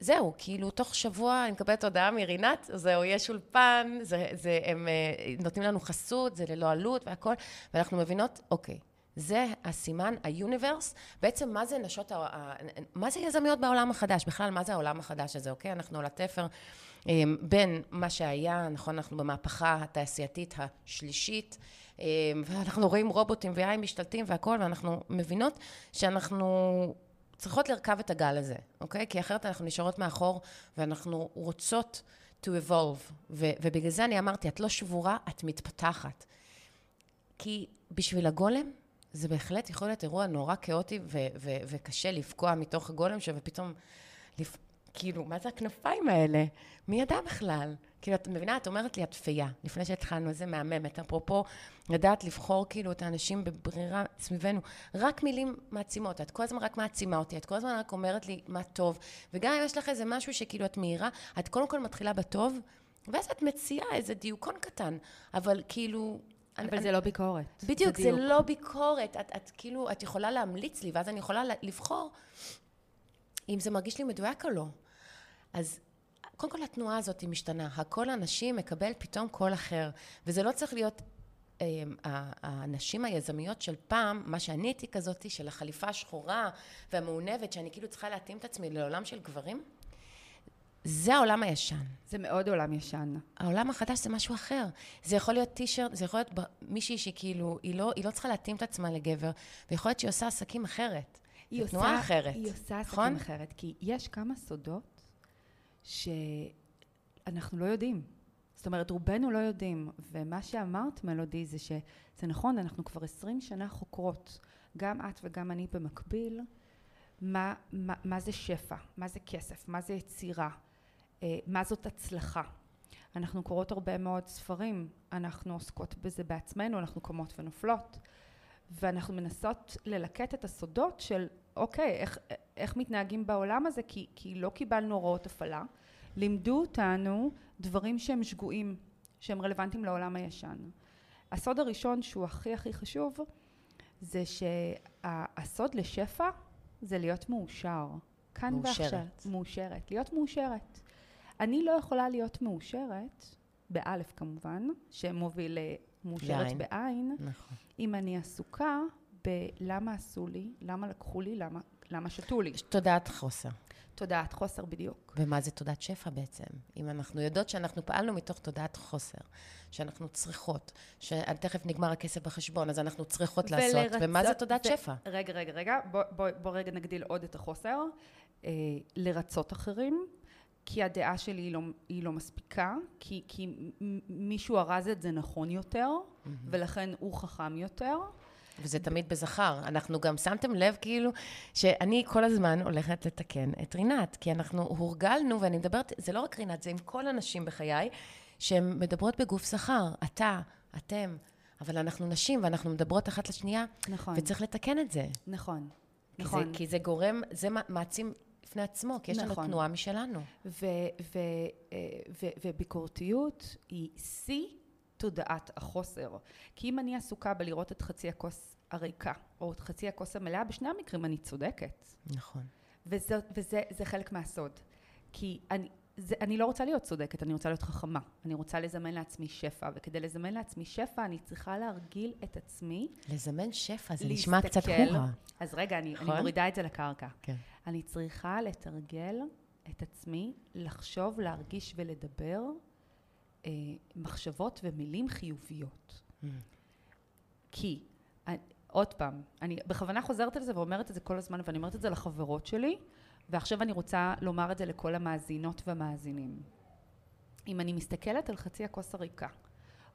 זהו, כאילו, תוך שבוע אני מקבלת הודעה מרינת, זהו, יש אולפן, זה, זה, הם אה, נותנים לנו חסות, זה ללא עלות והכול, ואנחנו מבינות, אוקיי, זה הסימן, היוניברס, בעצם מה זה נשות, מה זה יזמיות בעולם החדש, בכלל מה זה העולם החדש הזה, אוקיי? אנחנו על התפר בין מה שהיה, נכון, אנחנו במהפכה התעשייתית השלישית, אמ, ואנחנו רואים רובוטים ו-AI משתלטים והכול, ואנחנו מבינות שאנחנו צריכות לרכב את הגל הזה, אוקיי? כי אחרת אנחנו נשארות מאחור, ואנחנו רוצות to evolve, ו- ובגלל זה אני אמרתי, את לא שבורה, את מתפתחת. כי בשביל הגולם, זה בהחלט יכול להיות אירוע נורא כאוטי ו- ו- וקשה לפקוע מתוך הגולם ופתאום, לפ... כאילו, מה זה הכנפיים האלה? מי ידע בכלל? כאילו, את מבינה, את אומרת לי, את פייה, לפני שהתחלנו, איזה מהממת. אפרופו, לדעת לבחור כאילו את האנשים בברירה סביבנו. רק מילים מעצימות, את כל הזמן רק מעצימה אותי, את כל הזמן רק אומרת לי מה טוב. וגם אם יש לך איזה משהו שכאילו את מהירה, את קודם כל מתחילה בטוב, ואז את מציעה איזה דיוקון קטן. אבל כאילו, אבל אני, זה לא ביקורת. בדיוק, זה, זה לא ביקורת. את, את כאילו, את יכולה להמליץ לי, ואז אני יכולה לבחור אם זה מרגיש לי מדויק או לא. אז קודם כל התנועה הזאת היא משתנה. הקול האנשים מקבל פתאום קול אחר. וזה לא צריך להיות הנשים היזמיות של פעם, מה שאני הייתי כזאתי, של החליפה השחורה והמעונבת, שאני כאילו צריכה להתאים את עצמי לעולם של גברים, זה העולם הישן. זה מאוד עולם ישן. העולם החדש זה משהו אחר. זה יכול להיות טישרט, זה יכול להיות מישהי שכאילו, היא לא, היא לא צריכה להתאים את עצמה לגבר, ויכול להיות שהיא עושה עסקים אחרת. היא עושה, תנועה אחרת. היא עושה עסקים נכון? אחרת, כי יש כמה סודות שאנחנו לא יודעים. זאת אומרת, רובנו לא יודעים. ומה שאמרת, מלודי, זה שזה נכון, אנחנו כבר עשרים שנה חוקרות, גם את וגם אני במקביל, מה, מה, מה זה שפע, מה זה כסף, מה זה יצירה, אה, מה זאת הצלחה. אנחנו קוראות הרבה מאוד ספרים, אנחנו עוסקות בזה בעצמנו, אנחנו קמות ונופלות, ואנחנו מנסות ללקט את הסודות של אוקיי, איך, איך מתנהגים בעולם הזה, כי, כי לא קיבלנו הוראות הפעלה, לימדו אותנו דברים שהם שגויים, שהם רלוונטיים לעולם הישן. הסוד הראשון שהוא הכי הכי חשוב, זה שהסוד לשפע זה להיות מאושר. כאן מאושרת. ועכשיו. מאושרת. להיות מאושרת. אני לא יכולה להיות מאושרת, באלף כמובן, שמוביל למאושרת בעין, נכון. אם אני עסוקה בלמה עשו לי, למה לקחו לי, למה, למה שתו לי. תודעת חוסר. תודעת חוסר בדיוק. ומה זה תודעת שפע בעצם? אם אנחנו יודעות שאנחנו פעלנו מתוך תודעת חוסר, שאנחנו צריכות, שתכף נגמר הכסף בחשבון, אז אנחנו צריכות ולרצות, לעשות, ומה זה תודעת ו... שפע? רגע, רגע, רגע, בוא, בוא, בוא רגע נגדיל עוד את החוסר. אה, לרצות אחרים, כי הדעה שלי היא לא, היא לא מספיקה, כי, כי מישהו ארז את זה נכון יותר, mm-hmm. ולכן הוא חכם יותר. וזה תמיד בזכר. אנחנו גם, שמתם לב כאילו, שאני כל הזמן הולכת לתקן את רינת, כי אנחנו הורגלנו, ואני מדברת, זה לא רק רינת, זה עם כל הנשים בחיי, שהן מדברות בגוף זכר. אתה, אתם, אבל אנחנו נשים, ואנחנו מדברות אחת לשנייה, נכון. וצריך לתקן את זה. נכון. כי נכון. זה, כי זה גורם, זה מעצים בפני עצמו, כי יש נכון. לנו תנועה משלנו. ו- ו- אה, ו- וביקורתיות היא שיא תודעת החוסר. כי אם אני עסוקה בלראות את חצי הכוס הריקה, או את חצי הכוס המלאה, בשני המקרים אני צודקת. נכון. וזה, וזה זה חלק מהסוד. כי אני, זה, אני לא רוצה להיות צודקת, אני רוצה להיות חכמה. אני רוצה לזמן לעצמי שפע, וכדי לזמן לעצמי שפע, אני צריכה להרגיל את עצמי. לזמן שפע, זה להסתכל, נשמע קצת חורה. אז רגע, אני, נכון? אני מורידה את זה לקרקע. כן. אני צריכה לתרגל את עצמי, לחשוב, להרגיש ולדבר אה, מחשבות ומילים חיוביות. Mm. כי, אני, אה, עוד פעם, אני בכוונה חוזרת על זה ואומרת את זה כל הזמן, ואני אומרת את זה לחברות שלי, ועכשיו אני רוצה לומר את זה לכל המאזינות והמאזינים. אם אני מסתכלת על חצי הכוס הריקה,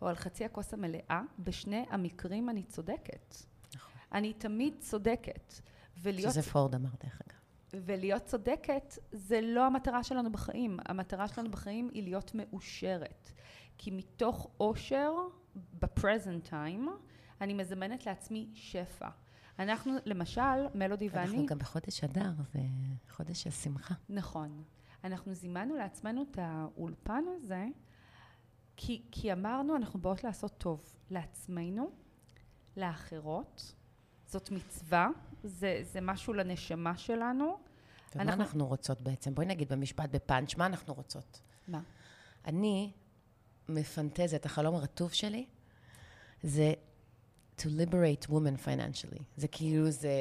או על חצי הכוס המלאה, בשני המקרים אני צודקת. נכון. אני תמיד צודקת. ולהיות... שזה פורד אמר דרך אגב. ולהיות צודקת זה לא המטרה שלנו בחיים. המטרה שלנו בחיים היא להיות מאושרת. כי מתוך אושר, בפרזנט טיים, אני מזמנת לעצמי שפע. אנחנו, למשל, מלודי ואני... אנחנו גם בחודש אדר, זה חודש השמחה. נכון. אנחנו זימנו לעצמנו את האולפן הזה, כי, כי אמרנו, אנחנו באות לעשות טוב לעצמנו, לאחרות. זאת מצווה, זה, זה משהו לנשמה שלנו. אנחנו... מה אנחנו רוצות בעצם? בואי נגיד במשפט, בפאנץ', מה אנחנו רוצות? מה? אני מפנטזת, החלום הרטוב שלי, זה to liberate women financially. זה כאילו, זה...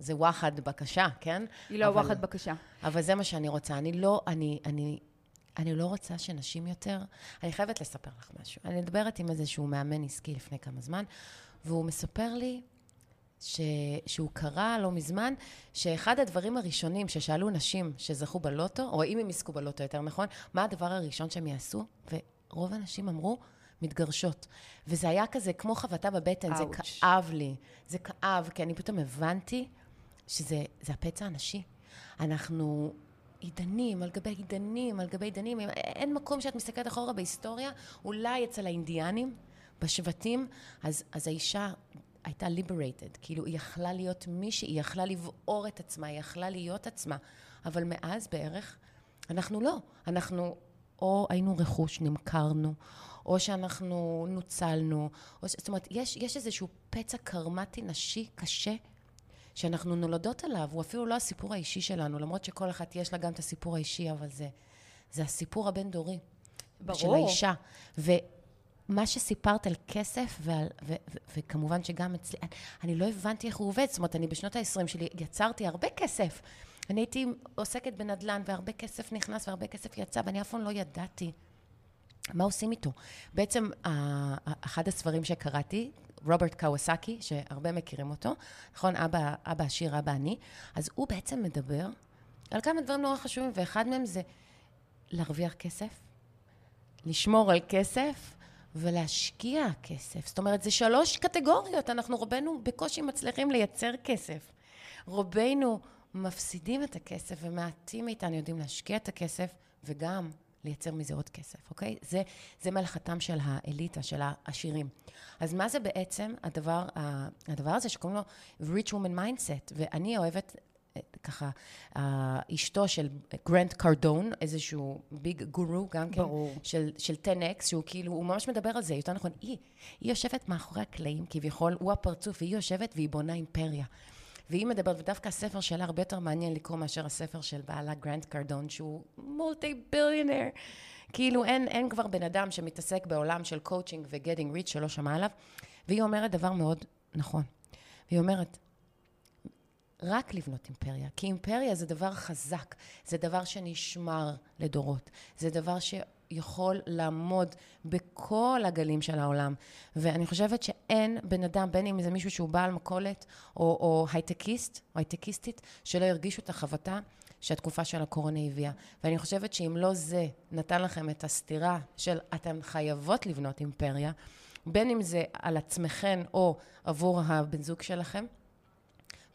זה וואחד בקשה, כן? היא לא אבל, וואחד בקשה. אבל זה מה שאני רוצה. אני לא, אני, אני, אני לא רוצה שנשים יותר... אני חייבת לספר לך משהו. אני מדברת עם איזשהו מאמן עסקי לפני כמה זמן, והוא מספר לי ש... שהוא קרא לא מזמן, שאחד הדברים הראשונים ששאלו נשים שזכו בלוטו, או אם הם יזכו בלוטו יותר נכון, מה הדבר הראשון שהם יעשו? ורוב הנשים אמרו, מתגרשות. וזה היה כזה כמו חבטה בבטן, זה כאב לי. זה כאב, כי אני פתאום הבנתי שזה הפצע הנשי. אנחנו עידנים על גבי עידנים על גבי עידנים. אין מקום שאת מסתכלת אחורה בהיסטוריה, אולי אצל האינדיאנים, בשבטים, אז, אז האישה הייתה liberated, כאילו היא יכלה להיות מישהי, היא יכלה לבעור את עצמה, היא יכלה להיות עצמה, אבל מאז בערך אנחנו לא, אנחנו או היינו רכוש, נמכרנו, או שאנחנו נוצלנו, או, זאת אומרת, יש, יש איזשהו פצע קרמטי נשי קשה שאנחנו נולדות עליו, הוא אפילו לא הסיפור האישי שלנו, למרות שכל אחת יש לה גם את הסיפור האישי, אבל זה, זה הסיפור הבין-דורי. ברור. של האישה. ו, מה שסיפרת על כסף, ועל, ו, ו, וכמובן שגם אצלי, אני, אני לא הבנתי איך הוא עובד, זאת אומרת, אני בשנות ה-20 שלי יצרתי הרבה כסף. אני הייתי עוסקת בנדל"ן, והרבה כסף נכנס והרבה כסף יצא, ואני אף פעם לא ידעתי מה עושים איתו. בעצם, אחד הספרים שקראתי, רוברט קוואסקי, שהרבה מכירים אותו, נכון? אבא, אבא עשיר, אבא אני, אז הוא בעצם מדבר על כמה דברים נורא חשובים, ואחד מהם זה להרוויח כסף, לשמור על כסף ולהשקיע כסף. זאת אומרת, זה שלוש קטגוריות. אנחנו רובנו בקושי מצליחים לייצר כסף. רובנו מפסידים את הכסף, ומעטים מאיתנו יודעים להשקיע את הכסף, וגם לייצר מזה עוד כסף, אוקיי? זה, זה מלאכתם של האליטה, של העשירים. אז מה זה בעצם הדבר, הדבר הזה שקוראים לו rich woman mindset? ואני אוהבת ככה, אשתו של גרנט קרדון, איזשהו ביג גורו גם כן, ברור. של, של 10X, שהוא כאילו, הוא ממש מדבר על זה, יותר נכון, היא, היא יושבת מאחורי הקלעים, כביכול, הוא הפרצוף, והיא יושבת והיא בונה אימפריה. והיא מדברת, ודווקא הספר שלה הרבה יותר מעניין לקרוא מאשר הספר של בעלה גרנט קרדון, שהוא מולטי ביליונר. כאילו אין, אין כבר בן אדם שמתעסק בעולם של coaching ו getting rich שלא שמע עליו, והיא אומרת דבר מאוד נכון. והיא אומרת, רק לבנות אימפריה, כי אימפריה זה דבר חזק, זה דבר שנשמר לדורות, זה דבר שיכול לעמוד בכל הגלים של העולם. ואני חושבת שאין בן אדם, בין אם זה מישהו שהוא בעל מכולת, או, או הייטקיסט, או הייטקיסטית, שלא ירגישו את החבטה שהתקופה של הקורונה הביאה. ואני חושבת שאם לא זה נתן לכם את הסטירה של אתן חייבות לבנות אימפריה, בין אם זה על עצמכם או עבור הבן זוג שלכם,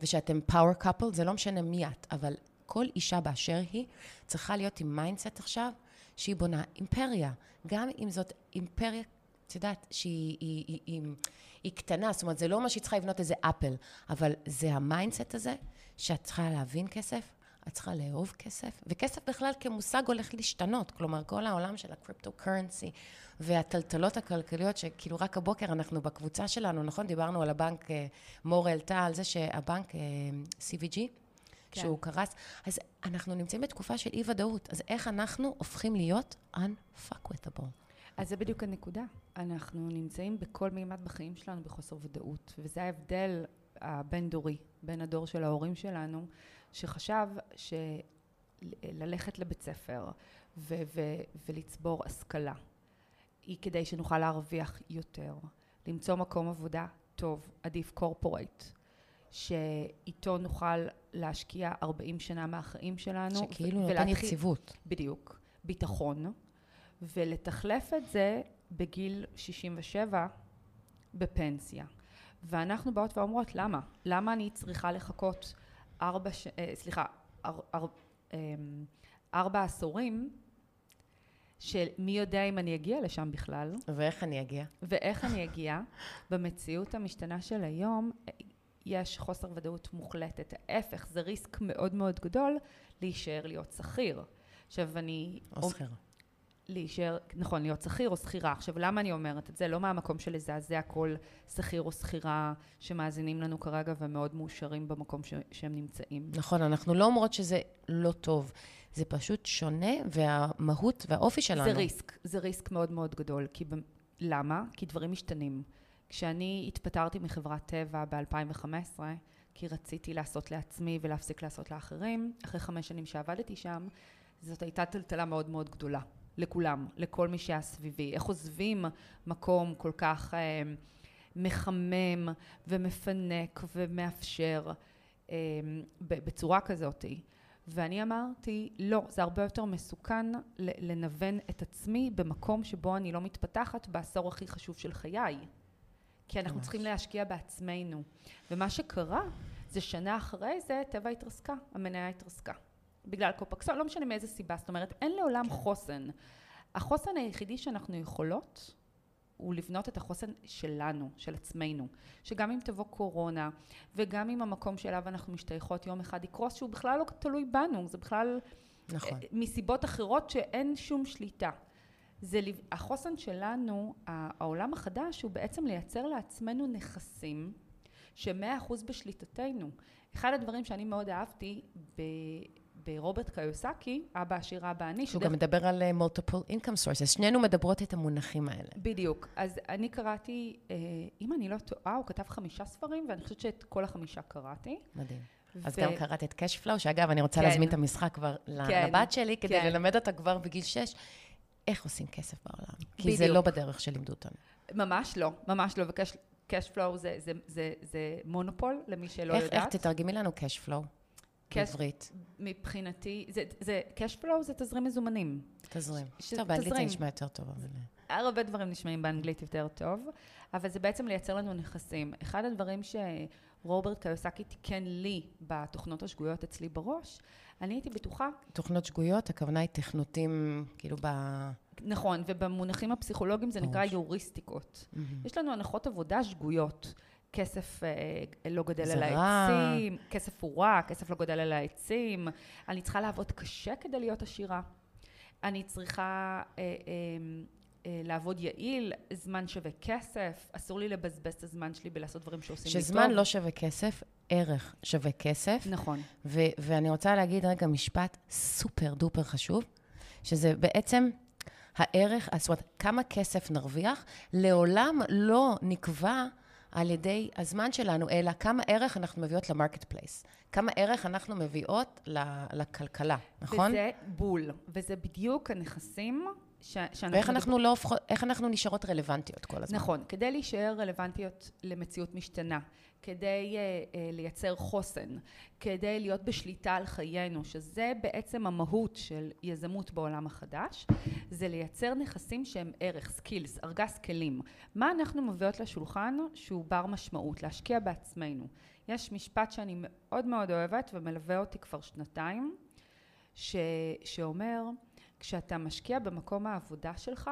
ושאתם power couple, זה לא משנה מי את, אבל כל אישה באשר היא צריכה להיות עם mindset עכשיו, שהיא בונה אימפריה. גם אם זאת אימפריה, את יודעת, שהיא היא, היא, היא, היא קטנה, זאת אומרת, זה לא מה שהיא צריכה לבנות איזה אפל, אבל זה ה mindset הזה, שאת צריכה להבין כסף, את צריכה לאהוב כסף, וכסף בכלל כמושג הולך להשתנות, כלומר, כל העולם של ה cryptocurrency והטלטלות הכלכליות, שכאילו רק הבוקר אנחנו בקבוצה שלנו, נכון? דיברנו על הבנק, אה, מור העלתה על זה שהבנק אה, SVB, כן. שהוא קרס, אז אנחנו נמצאים בתקופה של אי-ודאות, אז איך אנחנו הופכים להיות unfuckwithable? אז זה בדיוק הנקודה. אנחנו נמצאים בכל מימד בחיים שלנו בחוסר ודאות, וזה ההבדל הבין-דורי בין הדור של ההורים שלנו, שחשב שללכת לבית ספר ו- ו- ולצבור השכלה היא כדי שנוכל להרוויח יותר, למצוא מקום עבודה טוב, עדיף קורפורייט, שאיתו נוכל להשקיע 40 שנה מהחיים שלנו. שכאילו ו- נותן יציבות. בדיוק, ביטחון, ולתחלף את זה בגיל 67 בפנסיה. ואנחנו באות ואומרות, למה? למה אני צריכה לחכות ארבע, ש... אה, סליחה, אר, אר, אמ, ארבע עשורים, של מי יודע אם אני אגיע לשם בכלל. ואיך אני אגיע. ואיך אני אגיע. במציאות המשתנה של היום, יש חוסר ודאות מוחלטת. ההפך, זה ריסק מאוד מאוד גדול להישאר להיות שכיר. עכשיו אני... או שכיר. להישאר, נכון, להיות שכיר או שכירה. עכשיו, למה אני אומרת את זה? לא מהמקום של לזעזע כל שכיר או שכירה שמאזינים לנו כרגע ומאוד מאושרים במקום ש- שהם נמצאים. נכון, אנחנו לא אומרות שזה לא טוב. זה פשוט שונה, והמהות והאופי שלנו. זה ריסק, זה ריסק מאוד מאוד גדול. כי ב... למה? כי דברים משתנים. כשאני התפטרתי מחברת טבע ב-2015, כי רציתי לעשות לעצמי ולהפסיק לעשות לאחרים, אחרי חמש שנים שעבדתי שם, זאת הייתה טלטלה מאוד מאוד גדולה. לכולם, לכל מי שהיה סביבי. איך עוזבים מקום כל כך אה, מחמם ומפנק ומאפשר אה, בצורה כזאת. ואני אמרתי, לא, זה הרבה יותר מסוכן לנוון את עצמי במקום שבו אני לא מתפתחת בעשור הכי חשוב של חיי. כי אנחנו ממש. צריכים להשקיע בעצמנו. ומה שקרה, זה שנה אחרי זה, טבע התרסקה, המניה התרסקה. בגלל קופקסון, לא משנה מאיזה סיבה, זאת אומרת, אין לעולם חוסן. החוסן היחידי שאנחנו יכולות, הוא לבנות את החוסן שלנו, של עצמנו. שגם אם תבוא קורונה, וגם אם המקום שאליו אנחנו משתייכות יום אחד יקרוס, שהוא בכלל לא תלוי בנו, זה בכלל... נכון. מסיבות אחרות שאין שום שליטה. זה, החוסן שלנו, העולם החדש, הוא בעצם לייצר לעצמנו נכסים שמאה אחוז בשליטתנו. אחד הדברים שאני מאוד אהבתי ברוברט קיוסקי, אבא עשיר, אבא עני, שהוא גם מדבר על uh, multiple income sources. שנינו מדברות את המונחים האלה. בדיוק. אז אני קראתי, אה, אם אני לא טועה, הוא כתב חמישה ספרים, ואני חושבת שאת כל החמישה קראתי. מדהים. אז גם קראת את קשפלואו, שאגב, אני רוצה כן. להזמין את המשחק כבר כן, לבת שלי, כדי כן. ללמד אותה כבר בגיל 6, איך עושים כסף בעולם. כי זה בדיוק. לא בדרך שלימדו אותנו. ממש לא, ממש לא, וקש פלואו זה, זה, זה, זה מונופול, למי שלא איך, איך יודעת. תתרגמי לנו? קש- בעברית. מבחינתי, זה, זה, קש פלואו זה תזרים מזומנים. תזרים. ש- טוב, באנגלית זה. נשמע יותר טוב, אבל... הרבה דברים נשמעים באנגלית יותר טוב, אבל זה בעצם לייצר לנו נכסים. אחד הדברים שרוברט קיוסקי תיקן לי בתוכנות השגויות אצלי בראש, אני הייתי בטוחה, תוכנות שגויות, הכוונה היא תכנותים, כאילו ב... נכון, ובמונחים הפסיכולוגיים זה נקרא. יוריסטיקות. יש לנו הנחות עבודה שגויות. כסף אה, לא גדל על. העצים, כסף הוא רע, כסף לא גדל על העצים, אני צריכה לעבוד קשה כדי להיות עשירה. אני צריכה אה, אה, לעבוד יעיל, זמן שווה כסף, אסור לי לבזבז את הזמן שלי בלעשות דברים שעושים לי טוב. שזמן לא שווה כסף, ערך שווה כסף. נכון. ו- ואני רוצה להגיד רגע משפט super duper חשוב, שזה בעצם הערך, זאת אומרת, כמה כסף נרוויח, לעולם לא נקבע על ידי הזמן שלנו, אלא כמה ערך אנחנו מביאות ל marketplace. כמה ערך אנחנו מביאות לכלכלה, נכון? וזה בול, וזה בדיוק הנכסים ש- שאנחנו... ואיך אנחנו לא הופכות, איך אנחנו נשארות רלוונטיות כל הזמן. נכון, כדי להישאר רלוונטיות למציאות משתנה, כדי uh, uh, לייצר חוסן, כדי להיות בשליטה על חיינו, שזה בעצם המהות של יזמות בעולם החדש, זה לייצר נכסים שהם ערך, סקילס, ארגז כלים. מה אנחנו מביאות לשולחן שהוא בר משמעות, להשקיע בעצמנו. יש משפט שאני מאוד מאוד אוהבת ומלווה אותי כבר שנתיים, ש, שאומר, כשאתה משקיע במקום העבודה שלך,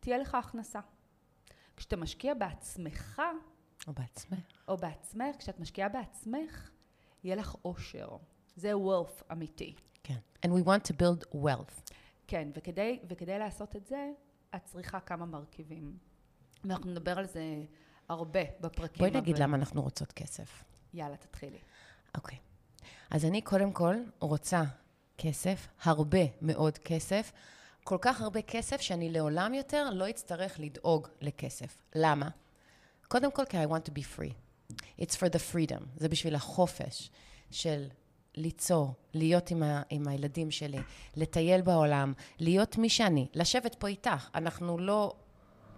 תהיה לך הכנסה. כשאתה משקיע בעצמך, או בעצמך. או בעצמך, כשאת משקיעה בעצמך, יהיה לך אושר. זה wealth אמיתי. כן. And we want to build wealth. כן, וכדי, וכדי לעשות את זה, את צריכה כמה מרכיבים. ואנחנו נדבר על זה הרבה בפרקים. בואי נגיד אבל- למה אנחנו רוצות כסף. יאללה, תתחילי. אוקיי. אז אני קודם כל רוצה כסף, הרבה מאוד כסף, כל כך הרבה כסף שאני לעולם יותר לא אצטרך לדאוג לכסף. למה? קודם כל כי I want to be free. It's for the freedom. זה בשביל החופש של ליצור, להיות עם, ה, עם הילדים שלי, לטייל בעולם, להיות מי שאני, לשבת פה איתך. אנחנו לא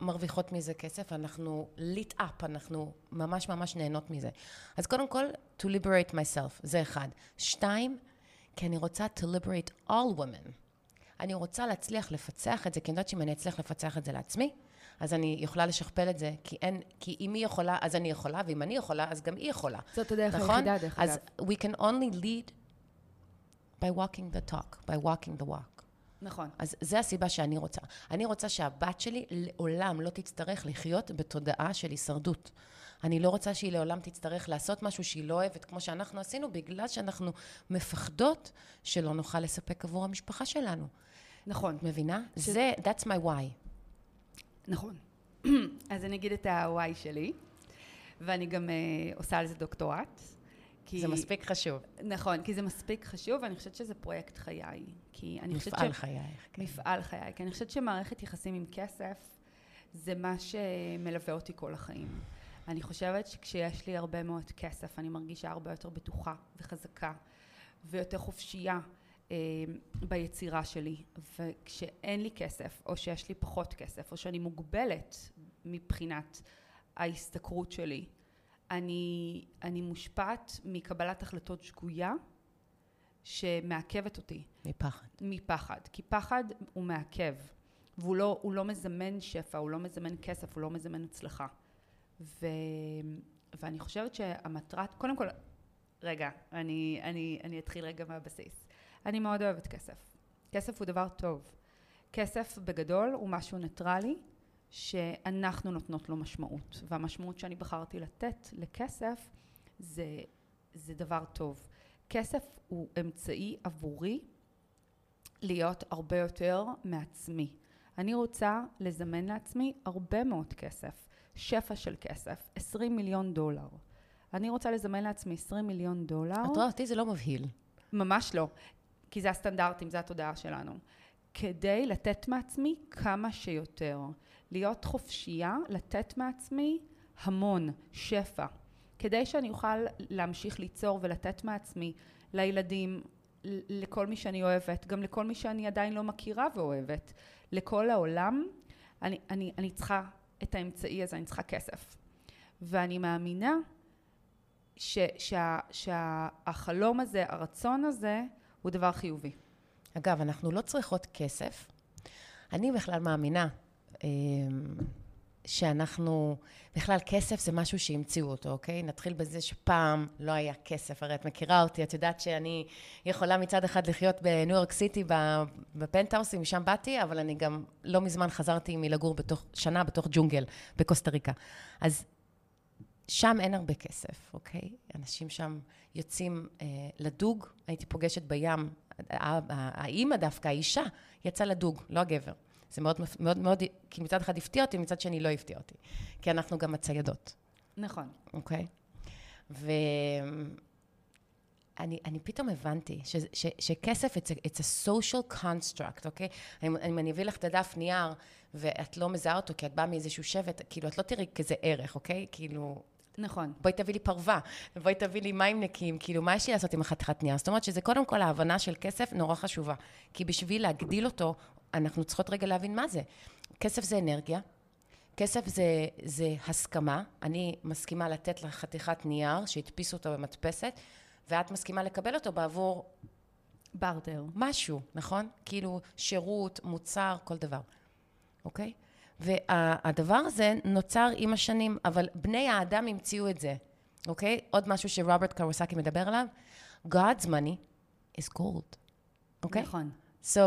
מרוויחות מזה כסף, אנחנו lit up, אנחנו ממש ממש נהנות מזה. אז קודם כל, to liberate myself, זה אחד. שתיים, כי אני רוצה to liberate all women. אני רוצה להצליח לפצח את זה, כי אני יודעת שאם אני אצליח לפצח את זה לעצמי, אז אני יכולה לשכפל את זה, כי אין, כי אם היא יכולה, אז אני יכולה, ואם אני יכולה, אז גם היא יכולה. זאת הדרך נכון? היחידה, דרך אז אגב. we can only lead by walking the talk, by walking the walk. נכון. אז זה הסיבה שאני רוצה. אני רוצה שהבת שלי לעולם לא תצטרך לחיות בתודעה של הישרדות. אני לא רוצה שהיא לעולם תצטרך לעשות משהו שהיא לא אוהבת, כמו שאנחנו עשינו, בגלל שאנחנו מפחדות שלא נוכל לספק עבור המשפחה שלנו. נכון. את מבינה? זה, that's my why. נכון. אז אני אגיד את ה-Y שלי, ואני גם uh, עושה על זה דוקטורט. כי... זה מספיק חשוב. נכון, כי זה מספיק חשוב, ואני חושבת שזה פרויקט חיי. כי אני חושבת מפעל חייך. כן. מפעל חיי. כי אני חושבת שמערכת יחסים עם כסף, זה מה שמלווה אותי כל החיים. אני חושבת שכשיש לי הרבה מאוד כסף, אני מרגישה הרבה יותר בטוחה וחזקה, ויותר חופשייה אה, ביצירה שלי. וכשאין לי כסף, או שיש לי פחות כסף, או שאני מוגבלת מבחינת ההשתכרות שלי, אני, אני מושפעת מקבלת החלטות שגויה שמעכבת אותי מפחד. מפחד. כי פחד הוא מעכב, והוא לא, לא מזמן שפע, הוא לא מזמן כסף, הוא לא מזמן הצלחה. ו, ואני חושבת שהמטרת, קודם כל, רגע, אני, אני, אני אתחיל רגע מהבסיס. אני מאוד אוהבת כסף. כסף הוא דבר טוב. כסף בגדול הוא משהו ניטרלי שאנחנו נותנות לו משמעות. והמשמעות שאני בחרתי לתת לכסף זה, זה דבר טוב. כסף הוא אמצעי עבורי להיות הרבה יותר מעצמי. אני רוצה לזמן לעצמי הרבה מאוד כסף, שפע של כסף, 20 מיליון דולר. אני רוצה לזמן לעצמי 20 מיליון דולר. את רואה, אותי זה לא מבהיל. ממש לא. כי זה הסטנדרטים, זה התודעה שלנו. כדי לתת מעצמי כמה שיותר. להיות חופשייה, לתת מעצמי המון, שפע. כדי שאני אוכל להמשיך ליצור ולתת מעצמי לילדים, לכל מי שאני אוהבת, גם לכל מי שאני עדיין לא מכירה ואוהבת, לכל העולם, אני, אני, אני צריכה את האמצעי הזה, אני צריכה כסף. ואני מאמינה ש, שה, שהחלום הזה, הרצון הזה, הוא דבר חיובי. אגב, אנחנו לא צריכות כסף. אני בכלל מאמינה אמ, שאנחנו, בכלל כסף זה משהו שהמציאו אותו, אוקיי? נתחיל בזה שפעם לא היה כסף, הרי את מכירה אותי, את יודעת שאני יכולה מצד אחד לחיות בניו יורק סיטי בפנטהאוסים, משם באתי, אבל אני גם לא מזמן חזרתי מלגור בתוך, שנה בתוך ג'ונגל בקוסטה ריקה. אז שם אין הרבה כסף, אוקיי? אנשים שם יוצאים אה, לדוג, הייתי פוגשת בים, האימא דווקא, האישה, יצאה לדוג, לא הגבר. זה מאוד, מאוד, מאוד, כי מצד אחד הפתיע אותי, מצד שני לא הפתיע אותי. כי אנחנו גם הציידות. נכון. אוקיי? ואני אני פתאום הבנתי ש, ש, שכסף, it's a, it's a social construct, אוקיי? אם אני, אני אביא לך את הדף נייר, ואת לא מזהה אותו כי את באה מאיזשהו שבט, כאילו, את לא תראי כזה ערך, אוקיי? כאילו... נכון. בואי תביא לי פרווה, בואי תביא לי מים נקיים, כאילו, מה יש לי לעשות עם החתיכת נייר? זאת אומרת שזה קודם כל ההבנה של כסף נורא חשובה. כי בשביל להגדיל אותו, אנחנו צריכות רגע להבין מה זה. כסף זה אנרגיה, כסף זה, זה הסכמה. אני מסכימה לתת לך חתיכת נייר, שהדפיסו אותו במדפסת, ואת מסכימה לקבל אותו בעבור... בארטר. משהו, נכון? כאילו שירות, מוצר, כל דבר, אוקיי? והדבר הזה נוצר עם השנים, אבל בני האדם המציאו את זה, אוקיי? עוד משהו שרוברט קרוסקי מדבר עליו, God's money is gold, אוקיי? נכון. So,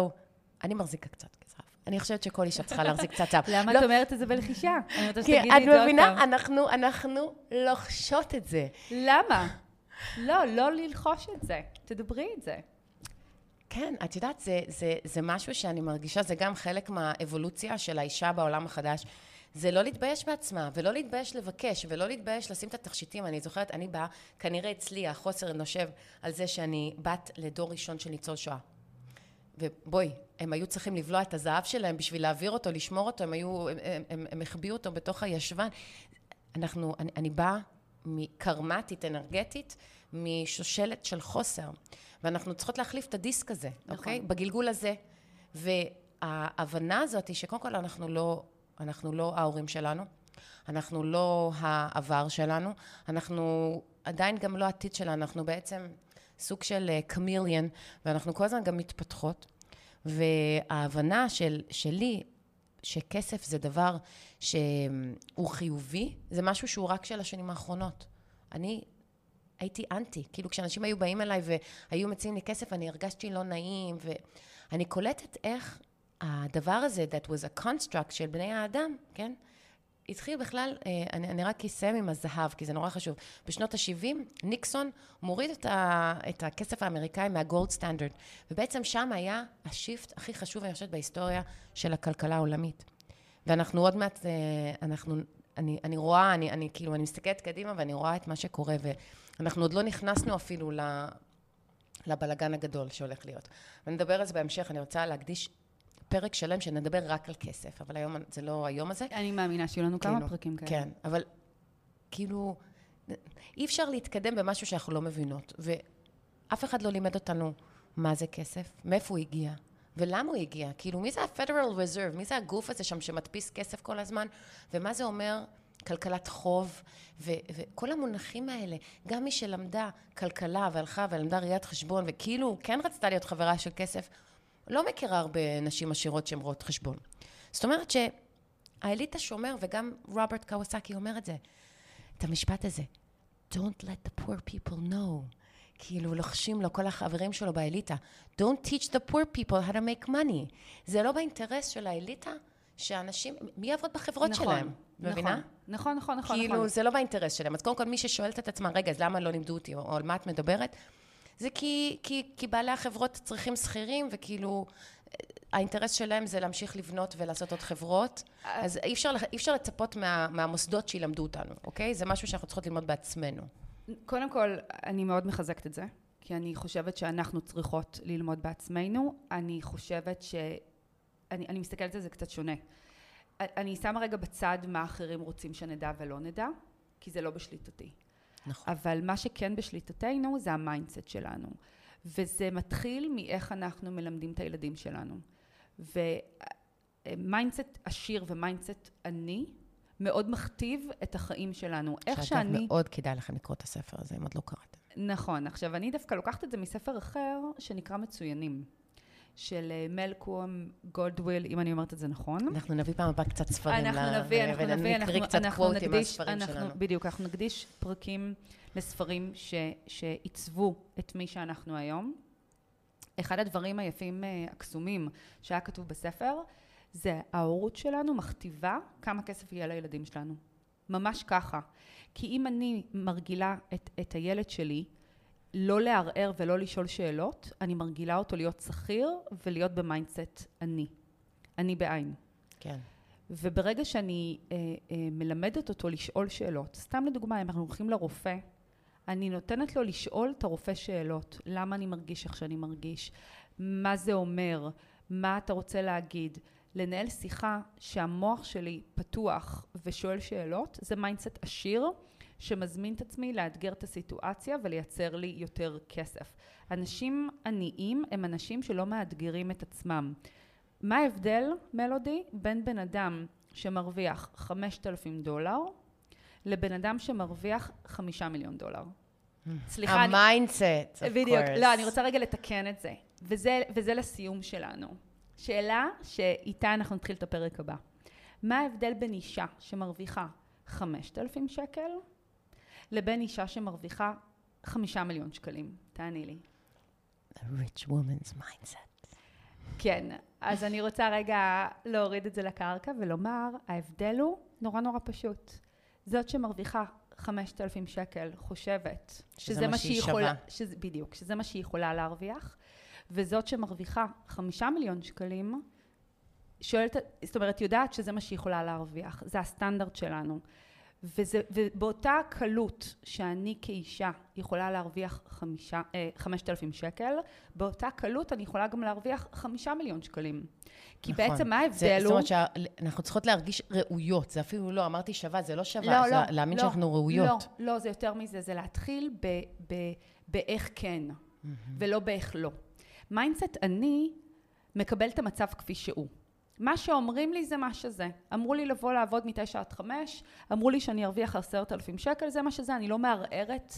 אני מחזיקה קצת כסף. אני חושבת שכל אישה צריכה להחזיק קצת זהב. למה את לא. אומרת את זה בלחישה? את עוד פעם. את מבינה? אנחנו, אנחנו לוחשות את זה. למה? לא, לא ללחוש את זה. תדברי את זה. כן, את יודעת, זה, זה, זה משהו שאני מרגישה, זה גם חלק מהאבולוציה של האישה בעולם החדש. זה לא להתבייש בעצמה, ולא להתבייש לבקש, ולא להתבייש לשים את התכשיטים. אני זוכרת, אני באה, כנראה אצלי החוסר נושב על זה שאני בת לדור ראשון של ניצול שואה. ובואי, הם היו צריכים לבלוע את הזהב שלהם בשביל להעביר אותו, לשמור אותו, הם היו, הם, הם, הם החביאו אותו בתוך הישבן. אנחנו, אני, אני באה מקרמטית, אנרגטית, משושלת של חוסר. ואנחנו צריכות להחליף את הדיסק הזה, נכון. אוקיי? בגלגול הזה. וההבנה הזאת היא שקודם כל אנחנו לא, אנחנו לא ההורים שלנו, אנחנו לא העבר שלנו, אנחנו עדיין גם לא העתיד שלנו, אנחנו בעצם סוג של קמיליאן, אה, ואנחנו כל הזמן גם מתפתחות. וההבנה של, שלי, שכסף זה דבר שהוא חיובי, זה משהו שהוא רק של השנים האחרונות. אני הייתי אנטי, כאילו כשאנשים היו באים אליי והיו מציעים לי כסף, אני הרגשתי לא נעים, ואני קולטת איך הדבר הזה, that was a construct של בני האדם, כן? התחיל בכלל, אה, אני, אני רק אסיים עם הזהב, כי זה נורא חשוב. בשנות ה-70, ניקסון מוריד את, ה, את הכסף האמריקאי מהגולד סטנדרט, ובעצם שם היה השיפט הכי חשוב, אני חושבת, בהיסטוריה של הכלכלה העולמית. ואנחנו עוד מעט, אה, אנחנו, אני, אני רואה, אני, אני כאילו, אני מסתכלת קדימה ואני רואה את מה שקורה, ואנחנו עוד לא נכנסנו אפילו לבלגן הגדול שהולך להיות. ונדבר על זה בהמשך, אני רוצה להקדיש פרק שלם שנדבר רק על כסף, אבל היום זה לא היום הזה. אני מאמינה שיהיו לנו כאילו, כמה פרקים כאלה. כן, אבל כאילו, אי אפשר להתקדם במשהו שאנחנו לא מבינות, ואף אחד לא לימד אותנו מה זה כסף, מאיפה הוא הגיע, ולמה הוא הגיע. כאילו, מי זה ה-Federal Reserve? מי זה הגוף הזה שם שמדפיס כסף כל הזמן? ומה זה אומר כלכלת חוב, ו- וכל המונחים האלה, גם מי שלמדה כלכלה והלכה ולמדה ראיית חשבון, וכאילו כן רצתה להיות חברה של כסף, לא מכירה הרבה נשים עשירות שהן רואות חשבון. זאת אומרת שהאליטה שומר, וגם רוברט קוואסקי אומר את זה, את המשפט הזה, Don't let the poor people know. כאילו לוחשים לו כל החברים שלו באליטה, Don't teach the poor people how to make money. זה לא באינטרס של האליטה שאנשים, מי יעבוד בחברות נכון, שלהם? נכון, מבינה? נכון, נכון, נכון. כאילו, נכון. זה לא באינטרס שלהם. אז קודם כל, מי ששואלת את עצמה, רגע, אז למה לא לימדו אותי, או על מה את מדברת? זה כי, כי, כי בעלי החברות צריכים שכירים, וכאילו, האינטרס שלהם זה להמשיך לבנות ולעשות עוד חברות. אז אי אפשר, אי אפשר לצפות מה, מהמוסדות שילמדו אותנו, אוקיי? זה משהו שאנחנו צריכות ללמוד בעצמנו. קודם כל, אני מאוד מחזקת את זה. כי אני חושבת שאנחנו צריכות ללמוד בעצמנו. אני חושבת ש... אני, אני מסתכלת על זה קצת שונה. אני שמה רגע בצד מה אחרים רוצים שנדע ולא נדע, כי זה לא בשליטתי. נכון. אבל מה שכן בשליטתנו זה ה mindset שלנו. וזה מתחיל מאיך אנחנו מלמדים את הילדים שלנו. ו mindset עשיר ו mindset עני מאוד מכתיב את החיים שלנו. איך שאני... שאגב, מאוד כדאי לכם לקרוא את הספר הזה, אם עוד לא קראתם. נכון. עכשיו, אני דווקא לוקחת את זה מספר אחר, שנקרא מצוינים. של אה, מלקום גולדוויל, אם אני אומרת את זה נכון. אנחנו נביא פעם הבאה קצת ספרים. אנחנו נביא, אנחנו נביא, אנחנו, קצת אנחנו נקדיש, מהספרים אנחנו, שלנו. בדיוק, אנחנו נקדיש פרקים לספרים ש, שעיצבו את מי שאנחנו היום. אחד הדברים היפים, אה, הקסומים, שהיה כתוב בספר, זה ההורות שלנו מכתיבה כמה כסף יהיה לילדים שלנו. ממש ככה. כי אם אני מרגילה את, את הילד שלי לא לערער ולא לשאול שאלות, אני מרגילה אותו להיות שכיר ולהיות ב mindset עני. עני בעין. כן. וברגע שאני אה, אה, מלמדת אותו לשאול שאלות, סתם לדוגמה, אם אנחנו הולכים לרופא, אני נותנת לו לשאול את הרופא שאלות. למה אני מרגיש איך שאני מרגיש? מה זה אומר? מה אתה רוצה להגיד? לנהל שיחה שהמוח שלי פתוח ושואל שאלות, זה mindset עשיר. שמזמין את עצמי לאתגר את הסיטואציה ולייצר לי יותר כסף. אנשים עניים הם אנשים שלא מאתגרים את עצמם. מה ההבדל, מלודי, בין בן אדם שמרוויח 5,000 דולר לבן אדם שמרוויח 5 מיליון דולר? סליחה, אני... ה mindset, of course. בדיוק. לא, אני רוצה רגע לתקן את זה. וזה, וזה לסיום שלנו. שאלה שאיתה אנחנו נתחיל את הפרק הבא. מה ההבדל בין אישה שמרוויחה 5,000 שקל לבין אישה שמרוויחה חמישה מיליון שקלים? תעני לי. The rich woman's mindset. כן, אז אני רוצה רגע להוריד את זה לקרקע ולומר, ההבדל הוא נורא נורא פשוט. זאת שמרוויחה 5,000 שקל חושבת שזה, שזה מה שהיא יכולה. שזה, בדיוק, שזה מה שהיא יכולה להרוויח, וזאת שמרוויחה 5 מיליון שקלים, שואלת, זאת אומרת, יודעת שזה מה שהיא יכולה להרוויח. זה הסטנדרט שלנו. וזה, ובאותה קלות שאני כאישה יכולה להרוויח חמישה, אה, חמשת אלפים שקל, באותה קלות אני יכולה גם להרוויח חמישה מיליון שקלים. כי נכון. בעצם מה ההבדל הוא... זאת אומרת שאנחנו צריכות להרגיש ראויות, זה אפילו לא, אמרתי שווה, זה לא שווה, לא, זה לא, להאמין לא, שאנחנו ראויות. לא, לא, זה יותר מזה, זה להתחיל ב, ב, באיך כן, mm-hmm. ולא באיך לא. mindset עני מקבל את המצב כפי שהוא. מה שאומרים לי זה מה שזה. אמרו לי לבוא לעבוד מתשע עד חמש, אמרו לי שאני ארוויח עשרת אלפים שקל, זה מה שזה, אני לא מערערת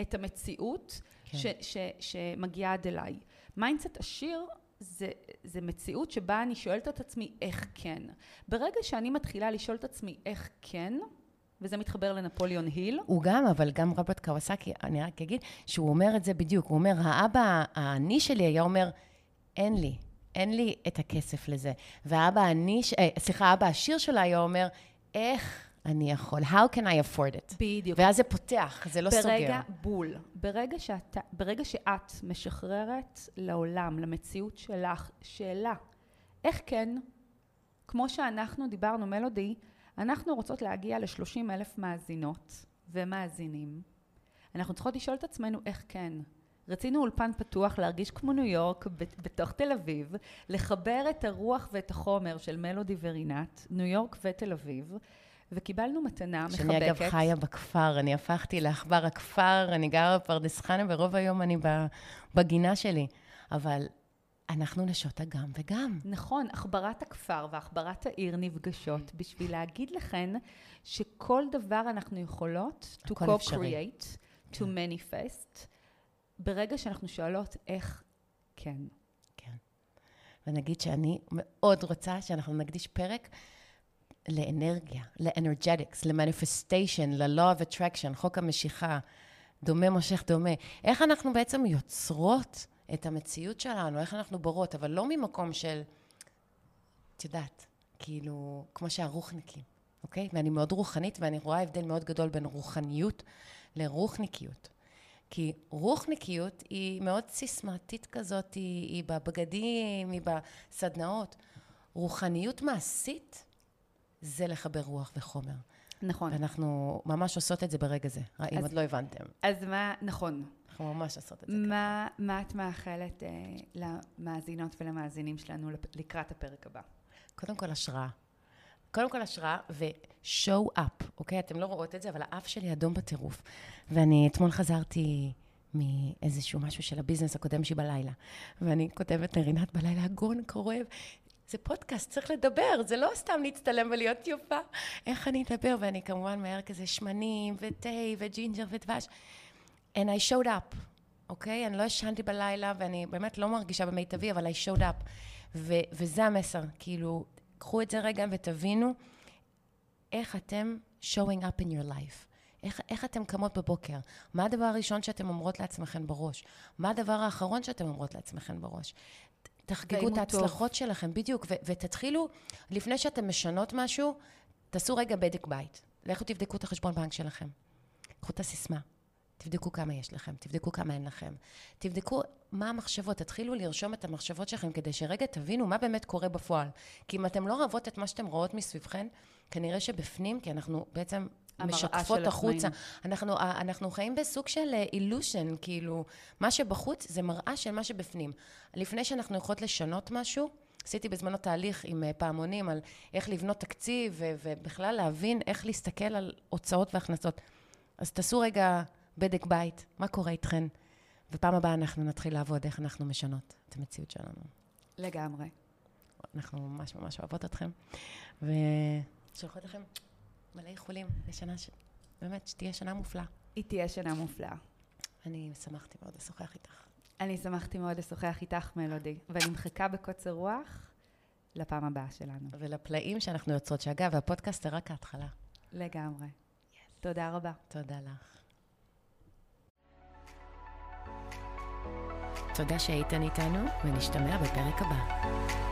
את המציאות כן. ש, ש, שמגיעה עד אליי. mindset עשיר זה, זה מציאות שבה אני שואלת את עצמי איך כן. ברגע שאני מתחילה לשאול את עצמי איך כן, וזה מתחבר לנפוליאון היל. הוא גם, אבל גם רוברט קווסקי, אני רק אגיד, שהוא אומר את זה בדיוק, הוא אומר, האבא העני שלי היה אומר, אין לי. אין לי את הכסף לזה. והאבא אני, אה, סליחה, האבא העשיר שלה היה אומר, איך אני יכול? How can I afford it? בדיוק. ואז זה פותח, זה לא ברגע, סוגר. ברגע, בול. ברגע, שאת, ברגע שאת משחררת לעולם, למציאות שלך, שאלה, איך כן, כמו שאנחנו דיברנו, מלודי, אנחנו רוצות להגיע ל-30 אלף מאזינות ומאזינים. אנחנו צריכות לשאול את עצמנו איך כן. רצינו אולפן פתוח, להרגיש כמו ניו יורק, בתוך תל אביב, לחבר את הרוח ואת החומר של מלודי ורינת, ניו יורק ותל אביב, וקיבלנו מתנה מחבקת. שאני אגב חיה בכפר, אני הפכתי לעכבר הכפר, אני גרה בפרדס חנה, ורוב היום אני בגינה שלי. אבל אנחנו נשות הגם וגם. נכון, עכברת הכפר ועכברת העיר נפגשות בשביל להגיד לכן שכל דבר אנחנו יכולות to co-create, to manifest. כן. ברגע שאנחנו שואלות איך כן. כן. ונגיד שאני מאוד רוצה שאנחנו נקדיש פרק לאנרגיה, ל energetics, ל manifestation, ל-law of attraction, חוק המשיכה, דומה מושך דומה. איך אנחנו בעצם יוצרות את המציאות שלנו, איך אנחנו בורות, אבל לא ממקום של, את יודעת, כאילו, כמו שהרוחניקים, אוקיי? ואני מאוד רוחנית, ואני רואה הבדל מאוד גדול בין רוחניות לרוחניקיות. כי רוחניקיות היא מאוד סיסמתית כזאת, היא, היא בבגדים, היא בסדנאות. רוחניות מעשית זה לחבר רוח וחומר. נכון. ואנחנו ממש עושות את זה ברגע זה, אז, אם עוד לא הבנתם. אז מה, נכון. אנחנו ממש עושות את זה מה, מה את מאחלת אה, למאזינות ולמאזינים שלנו לקראת הפרק הבא? קודם כל השראה. קודם כל השראה ו-show up, אוקיי? אתם לא רואות את זה, אבל האף שלי אדום בטירוף. ואני אתמול חזרתי מאיזשהו משהו של הביזנס הקודם שלי בלילה. ואני כותבת לרינת בלילה, הגון קורב. זה פודקאסט, צריך לדבר, זה לא סתם להצטלם ולהיות יפה. איך אני אדבר? ואני כמובן מהר כזה שמנים ותה וג'ינג'ר ודבש. And I showed up, אוקיי? אני לא ישנתי בלילה, ואני באמת לא מרגישה במיטבי, אבל I showed up. ו- וזה המסר, כאילו, קחו את זה רגע ותבינו איך אתם showing up in your life. איך, איך אתם קמות בבוקר? מה הדבר הראשון שאתם אומרות לעצמכם בראש? מה הדבר האחרון שאתם אומרות לעצמכם בראש? תחגגו את ההצלחות טוב. שלכם, בדיוק, ו- ותתחילו, לפני שאתם משנות משהו, תעשו רגע בדק בית. לכו תבדקו את החשבון בנק שלכם. קחו את הסיסמה. תבדקו כמה יש לכם, תבדקו כמה אין לכם. תבדקו מה המחשבות, תתחילו לרשום את המחשבות שלכם כדי שרגע תבינו מה באמת קורה בפועל. כי אם אתם לא אוהבות את מה שאתם רואות מסביבכן, כנראה שבפנים, כי אנחנו בעצם משקפות החוצה. אנחנו, אנחנו חיים בסוג של אילושן, כאילו, מה שבחוץ זה מראה של מה שבפנים. לפני שאנחנו יכולות לשנות משהו, עשיתי בזמנו תהליך עם אה, פעמונים על איך לבנות תקציב, ובכלל להבין איך להסתכל על הוצאות והכנסות. אז תעשו רגע בדק בית, מה קורה איתכן? ופעם הבאה אנחנו נתחיל לעבוד איך אנחנו משנות את המציאות שלנו. לגמרי. אנחנו ממש ממש אוהבות אתכם, ושולחות לכם מלא איחולים לשנה ש... באמת, שתהיה שנה מופלאה. היא תהיה שנה מופלאה. אני שמחתי מאוד לשוחח איתך. אני שמחתי מאוד לשוחח איתך, מלודי, ואני מחכה בקוצר רוח לפעם הבאה שלנו. ולפלאים שאנחנו יוצרות, שאגב, הפודקאסט זה רק ההתחלה. לגמרי. תודה רבה. תודה לך. תודה שהייתן איתנו, ונשתמע בפרק הבא.